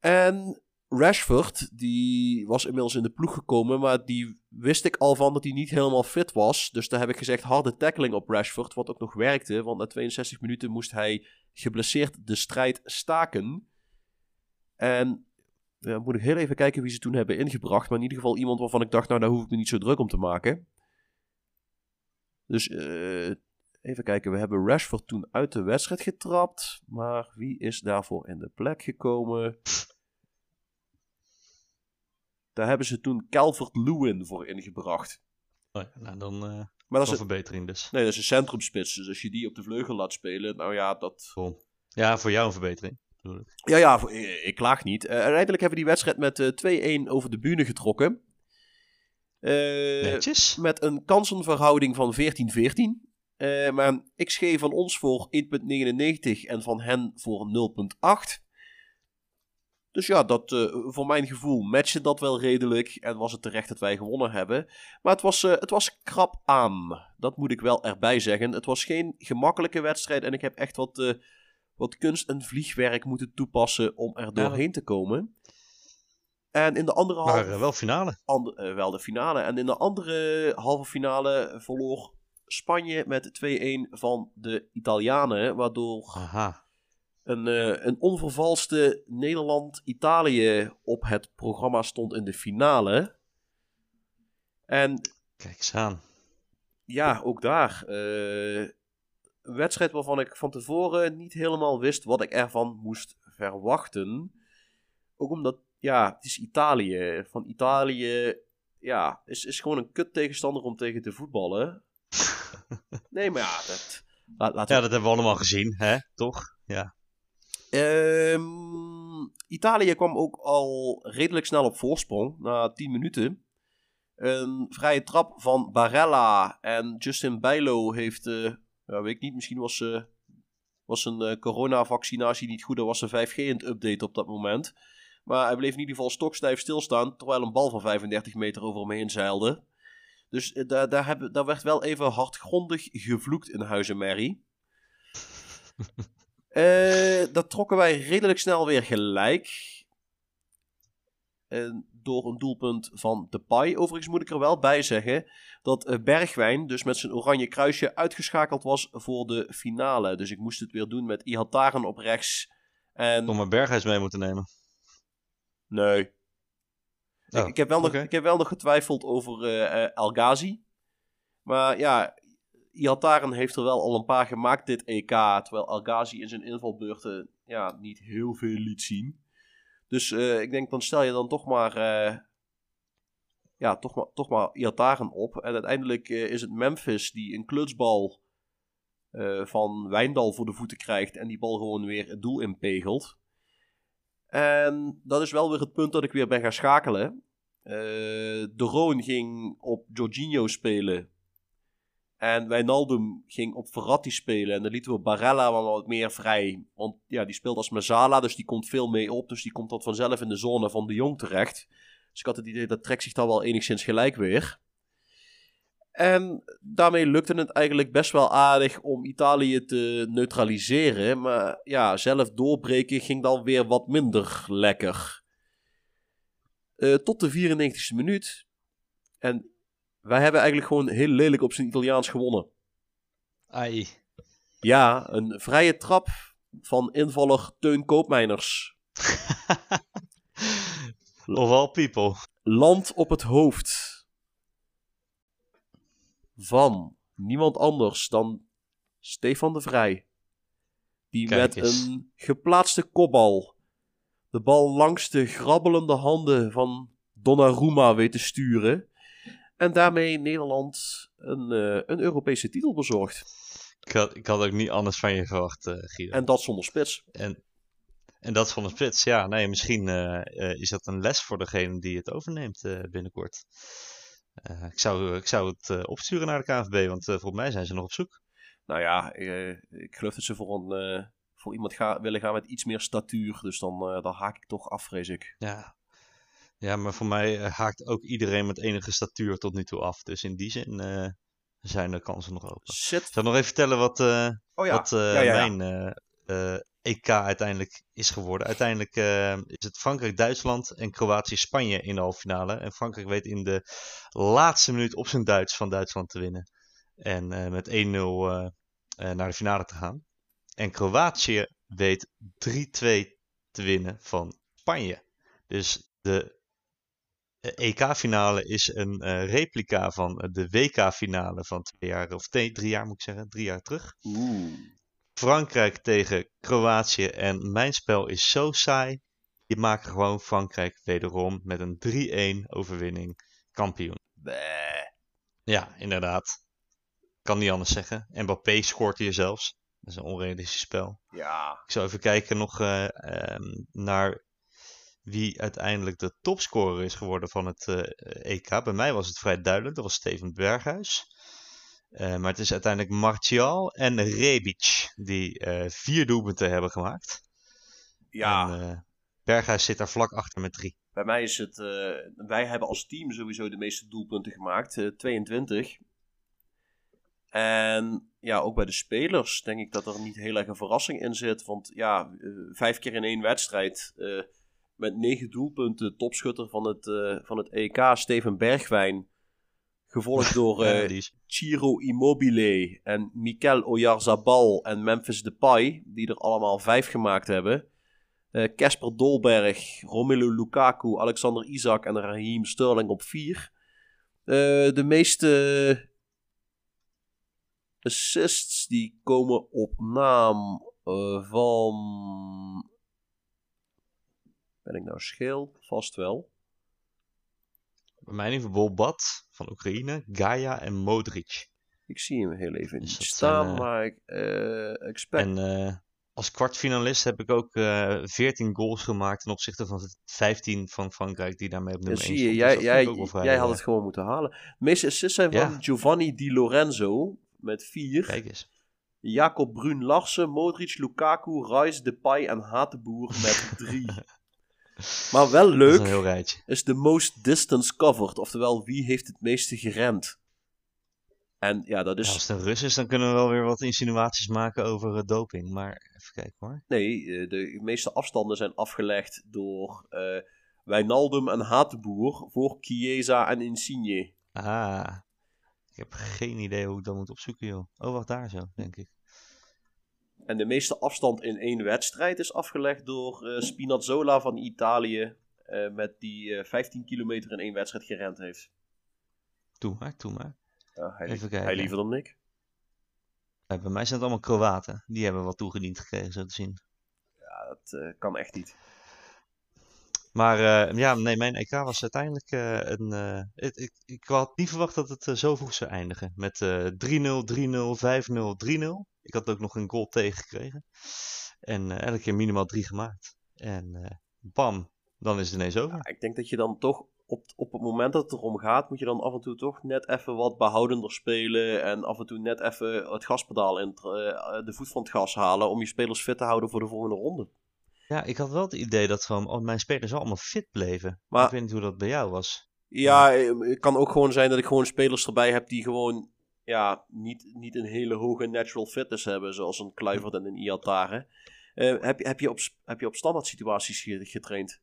En Rashford, die was inmiddels in de ploeg gekomen, maar die wist ik al van dat hij niet helemaal fit was. Dus daar heb ik gezegd harde tackling op Rashford, wat ook nog werkte. Want na 62 minuten moest hij geblesseerd de strijd staken. En ja, moet ik heel even kijken wie ze toen hebben ingebracht. Maar in ieder geval iemand waarvan ik dacht, nou daar hoef ik me niet zo druk om te maken. Dus uh, even kijken, we hebben Rashford toen uit de wedstrijd getrapt. Maar wie is daarvoor in de plek gekomen? Daar hebben ze toen Calvert Lewin voor ingebracht. Oh ja, nou, dan uh, maar dat is een verbetering dus. Nee, dat is een centrumspits. Dus als je die op de vleugel laat spelen, nou ja, dat... Ja, voor jou een verbetering. Ja, ja, voor, ik, klaag niet. Uh, uiteindelijk hebben we die wedstrijd met uh, eh, 2-1 over de bühne getrokken. Netjes. Met een kansenverhouding van 14-14. maar XG van ons voor 1.99 en van hen voor 0.8. Dus ja, dat, uh, voor mijn gevoel matchte dat wel redelijk. En was het terecht dat wij gewonnen hebben. Maar het was, uh, het was krap aan. Dat moet ik wel erbij zeggen. Het was geen gemakkelijke wedstrijd. En ik heb echt wat, uh, wat kunst en vliegwerk moeten toepassen om er doorheen te komen. En in de andere halve... Maar wel finale. And, wel de finale. En in de andere halve finale verloor Spanje met 2-1 van de Italianen. Waardoor... Aha een, uh, een onvervalste Nederland-Italië op het programma stond in de finale. En. Kijk eens aan. Ja, ook daar. Wedstrijd waarvan ik van tevoren niet helemaal wist wat ik ervan moest verwachten. Ook omdat, ja, het is Italië. Van Italië, ja, is, is gewoon een kut tegenstander om tegen te voetballen. nee, maar ja, dat, laat, ja, dat hebben we allemaal gezien, hè? Toch? Ja. Um, Italië kwam ook al redelijk snel op voorsprong, na 10 minuten. Een vrije trap van Barella en Justin Bijlo heeft, uh, ja, weet ik niet, misschien was, uh, was een uh, coronavaccinatie niet goed, er was een 5G in het update op dat moment. Maar hij bleef in ieder geval stokstijf stilstaan, terwijl een bal van 35 meter over hem heen zeilde. Dus daar, daar, heb, daar werd wel even hardgrondig gevloekt in Huizen Mary. Dat trokken wij redelijk snel weer gelijk. Uh, door een doelpunt van Depay. Overigens moet ik er wel bij zeggen dat uh, Bergwijn dus met zijn oranje kruisje uitgeschakeld was voor de finale. Dus ik moest het weer doen met Ihataren op rechts. En... Om een Berghuis mee moeten nemen. Nee. Oh, ik, ik, heb wel nog, ik heb wel nog getwijfeld over El Ghazi. Maar ja, Iataren heeft er wel al een paar gemaakt dit EK. Terwijl Algazi in zijn invalbeurten ja, niet heel veel liet zien. Dus uh, ik denk, dan stel je dan toch maar, uh, ja, toch maar, toch maar Iataren op. En uiteindelijk uh, is het Memphis die een klutsbal van Wijndal voor de voeten krijgt. En die bal gewoon weer het doel inpegelt. En dat is wel weer het punt dat ik weer ben gaan schakelen. de Roon ging op Jorginho spelen. En Wijnaldum ging op Verratti spelen. En dan lieten we Barella wat meer vrij. Want ja, die speelt als Mazzala, dus die komt veel mee op. Dus die komt dat vanzelf in de zone van de Jong terecht. Dus ik had het idee, dat trekt zich dan wel enigszins gelijk weer. En daarmee lukte het eigenlijk best wel aardig om Italië te neutraliseren. Maar ja, zelf doorbreken ging dan weer wat minder lekker. Uh, tot de 94e minuut. En wij hebben eigenlijk gewoon heel lelijk op zijn Italiaans gewonnen. Ai. Ja, een vrije trap van invaller Teun Koopmeiners. of all people. Land op het hoofd. Van niemand anders dan Stefan de Vrij. Die met een geplaatste kopbal de bal langs de grabbelende handen van Donnarumma weet te sturen. En daarmee Nederland een, uh, een Europese titel bezorgd. Ik had, ik had ook niet anders van je verwacht, uh, Guido. En dat zonder spits. En, en dat zonder spits, ja. Nee, misschien uh, is dat een les voor degene die het overneemt binnenkort. ik, zou, ik zou het opsturen naar de KNVB, want volgens mij zijn ze nog op zoek. Nou ja, ik geloof dat ze voor, een, voor iemand ga, willen gaan met iets meer statuur. Dus dan, dan haak ik toch af, vrees ik. Ja, ja, maar voor mij eh, haakt ook iedereen met enige statuur tot nu toe af. Dus in die zin uh, zijn de kansen nog open. Shit. Ik zal nog even vertellen wat, uh, oh, ja. wat ja, ja, mijn EK uiteindelijk is geworden. Uiteindelijk is het Frankrijk-Duitsland en Kroatië-Spanje in de halve finale. En Frankrijk weet in de laatste minuut op zijn Duits van Duitsland te winnen. En met 1-0 naar de finale te gaan. En Kroatië weet 3-2 te winnen van Spanje. Dus de EK-finale is een uh, replica van de WK-finale van twee jaar, of drie jaar moet ik zeggen, drie jaar terug. Oeh. Frankrijk tegen Kroatië en mijn spel is zo saai. Je maakt gewoon Frankrijk wederom met een 3-1 overwinning kampioen. Bleh. Ja, inderdaad. Kan niet anders zeggen. Mbappé scoort hier zelfs. Dat is een onrealistisch spel. Ja. Ik zou even kijken nog uh, um, naar wie uiteindelijk de topscorer is geworden van het uh, eh, EK. Bij mij was het vrij duidelijk, dat was Steven Berghuis. Uh, maar het is uiteindelijk Martial en Rebic die uh, vier doelpunten hebben gemaakt. Ja. En, Berghuis zit daar vlak achter met drie. Bij mij is het, wij hebben als team sowieso de meeste doelpunten gemaakt, 22. En ja, ook bij de spelers denk ik dat er niet heel erg een verrassing in zit. Want ja, vijf keer in één wedstrijd met negen doelpunten topschutter van het, uh, van het EK, Steven Bergwijn. Gevolgd door Ja, eh, is- Ciro Immobile en Mikel Oyarzabal en Memphis Depay, die er allemaal vijf gemaakt hebben. Eh, Casper Dolberg, Romelu Lukaku, Alexander Isak en Raheem Sterling op vier. Eh, de meeste assists die komen op naam eh, van... Ben ik nou scheel? Vast wel. bij mij in geval Bobat van Oekraïne, Gaia en Modric. Ik zie hem heel even Dus niet dat staan, zijn, eh, maar ik eh, expect... En eh, als kwartfinalist heb ik ook eh 14 goals gemaakt ten opzichte van de 15 van Frankrijk die daarmee op Ja, nummer 1 zie je, jij, Dus jij, vrij, jij had het gewoon moeten halen. De meeste assists zijn van. Giovanni Di Lorenzo met vier. Kijk eens. Jacob Brun Larsen, Modric, Lukaku, Rice, Depay en Hatenboer met drie. maar wel is leuk een heel rijtje. is de most distance covered. Oftewel, wie heeft het meeste gerend? En ja, dat is... Ja, als het een Rus is, dan kunnen we wel weer wat insinuaties maken over eh, doping. Maar even kijken hoor. Nee, eh, de meeste afstanden zijn afgelegd door eh Wijnaldum en Hatenboer voor Chiesa en Insigne. Ah, ik heb geen idee hoe ik dat moet opzoeken joh. Oh, wacht daar zo, denk ik. En de meeste afstand in één wedstrijd is afgelegd door eh, Spinazzola van Italië. eh, met die eh, 15 kilometer in één wedstrijd gerend heeft. Doe maar, doe maar. Ja, hij, Even kijken. hij liever dan ik. Ja, bij mij zijn het allemaal Kroaten. Die hebben wat toegediend gekregen, zo te zien. Ja, dat eh, kan echt niet. Maar eh, ja, nee, mijn EK was uiteindelijk eh, een. eh, het- ik, ik had niet verwacht dat het eh, zo vroeg zou eindigen. Met eh 3-0, 3-0, 5-0, 3-0. Ik had ook nog een goal tegengekregen. En eh, elke keer minimaal drie gemaakt. En eh, bam, dan is het ineens over. Ja, ik denk dat je dan toch op, op het moment dat het erom gaat, moet je dan af en toe toch net even wat behoudender spelen. En af en toe net even het gaspedaal in, het, eh, de voet van het gas halen om je spelers fit te houden voor de volgende ronde. Ja, ik had wel het idee dat gewoon al mijn spelers allemaal fit bleven. Maar- Ik weet niet hoe dat bij jou was. Ja, het kan ook gewoon zijn dat ik gewoon spelers erbij heb die gewoon ja, niet, niet een hele hoge natural fitness hebben, zoals een Kluivert en een Iatare. Eh heb, je, heb, je op, heb je op standaard situaties ge- getraind?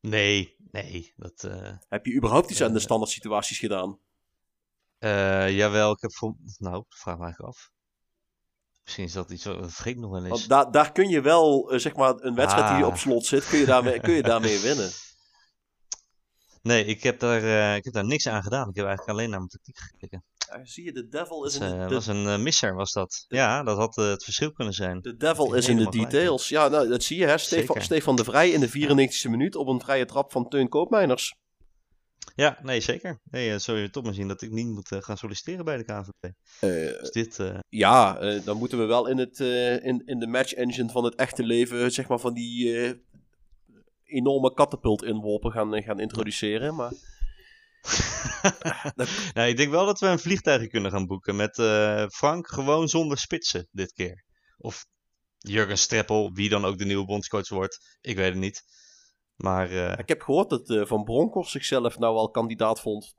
Nee, nee. Dat, eh, Heb je überhaupt iets aan de Eh. standaard situaties gedaan? jawel, ik heb voor. Nou, vraag me eigenlijk af. Misschien is dat iets wat dat vergeet ik nog wel eens. Want da daar kun je wel, zeg maar, een wedstrijd die Ah. op slot zit, kun je daarmee, kun je daarmee winnen. Nee, ik heb, daar, ik heb daar niks aan gedaan. Ik heb eigenlijk alleen naar mijn tactiek gekeken. Zie je, de devil is Dat in eh, de, was een eh, misser, was dat. Ja, dat had eh, het verschil kunnen zijn. de devil is in de gelijk, details. Ja, nou, dat zie je, hè. Stefan. Stefan de Vrij in de 94e minuut op een vrije trap van Teun Koopmeiners. Ja, nee, zeker. Nee, zul je toch maar zien dat ik niet moet gaan solliciteren bij de KNVB. Eh, Dus dit, Ja, dan moeten we wel in, het, in, in de match engine van het echte leven, zeg maar, van die enorme katapult inworpen gaan, gaan introduceren. Maar nou, ik denk wel dat we een vliegtuigje kunnen gaan boeken met eh, Frank gewoon zonder spitsen dit keer. Of Jurgen Streppel, wie dan ook de nieuwe bondscoach wordt. Ik weet het niet. Maar eh, ik heb gehoord dat eh, Van Bronckhorst zichzelf nou al kandidaat vond.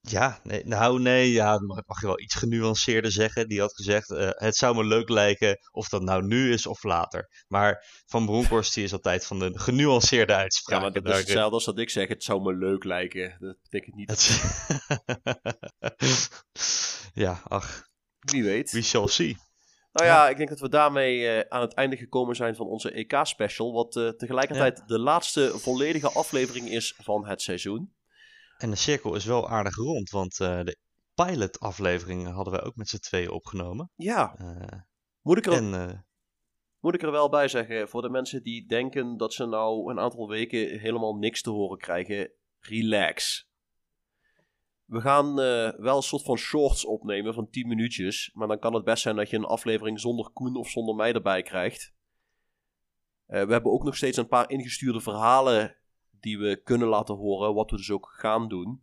Ja, nee, nou nee, ja, mag, mag je wel iets genuanceerder zeggen. Die had gezegd, eh, het zou me leuk lijken of dat nou nu is of later. Maar Van Bronckhorst die is altijd van de genuanceerde Ja, maar dat is Daar- hetzelfde als dat ik zeg, het zou me leuk lijken. Dat betekent niet, Het- ja, ach, wie weet. we shall see. Nou ja, ik denk dat we daarmee eh, aan het einde gekomen zijn van onze EK-special. Wat eh, tegelijkertijd de laatste volledige aflevering is van het seizoen. En de cirkel is wel aardig rond, want eh, de pilot-aflevering hadden wij ook met z'n tweeën opgenomen. Ja, Eh, moet ik, er, en eh, moet ik er wel bij zeggen, voor de mensen die denken dat ze nou een aantal weken helemaal niks te horen krijgen, relax. We gaan wel een soort van shorts opnemen van 10 minuutjes. Maar dan kan het best zijn dat je een aflevering zonder Koen of zonder mij erbij krijgt. We hebben ook nog steeds een paar ingestuurde verhalen die we kunnen laten horen, wat we dus ook gaan doen.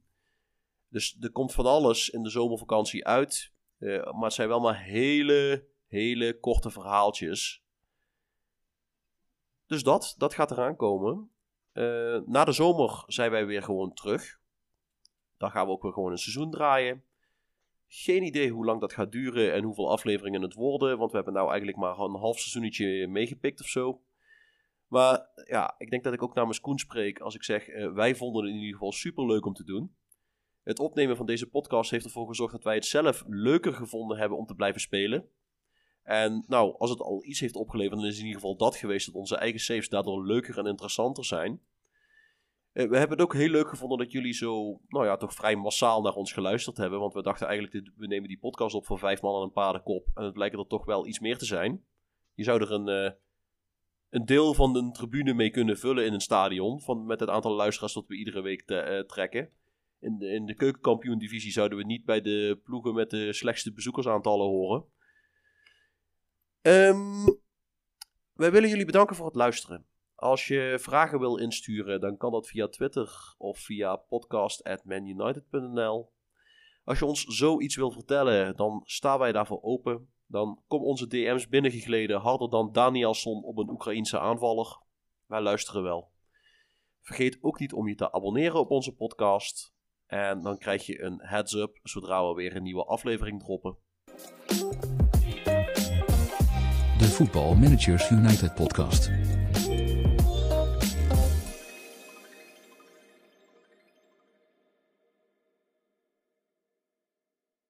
Dus er komt van alles in de zomervakantie uit. eh, maar het zijn wel maar hele, hele korte verhaaltjes. Dus dat, dat gaat eraan komen. Eh, na de zomer zijn wij weer gewoon terug. Dan gaan we ook weer gewoon een seizoen draaien. Geen idee hoe lang dat gaat duren en hoeveel afleveringen het worden. Want we hebben nou eigenlijk maar een half seizoenetje meegepikt of zo. Maar ja, ik denk dat ik ook namens Koen spreek als ik zeg... eh, wij vonden het in ieder geval super leuk om te doen. Het opnemen van deze podcast heeft ervoor gezorgd dat wij het zelf leuker gevonden hebben om te blijven spelen. En nou, als het al iets heeft opgeleverd, dan is in ieder geval dat geweest dat onze eigen saves daardoor leuker en interessanter zijn. Eh, we hebben het ook heel leuk gevonden dat jullie zo, nou ja, toch vrij massaal naar ons geluisterd hebben. Want we dachten eigenlijk, we nemen die podcast op voor vijf man en een paardenkop. En het blijkt er toch wel iets meer te zijn. Je zou er een, uh, een deel van de tribune mee kunnen vullen in een stadion. Van, met het aantal luisteraars dat we iedere week te, uh, trekken. In de, in de keukenkampioen-divisie zouden we niet bij de ploegen met de slechtste bezoekersaantallen horen. Um, wij willen jullie bedanken voor het luisteren. Als je vragen wil insturen, dan kan dat via Twitter of via podcast.manunited.nl. Als je ons zoiets wil vertellen, dan staan wij daarvoor open. Dan kom onze DM's binnengegleden harder dan Danielson op een Oekraïense aanvaller. Wij luisteren wel. Vergeet ook niet om je te abonneren op onze podcast. En dan krijg je een heads-up zodra we weer een nieuwe aflevering droppen. De Voetbal Managers United podcast.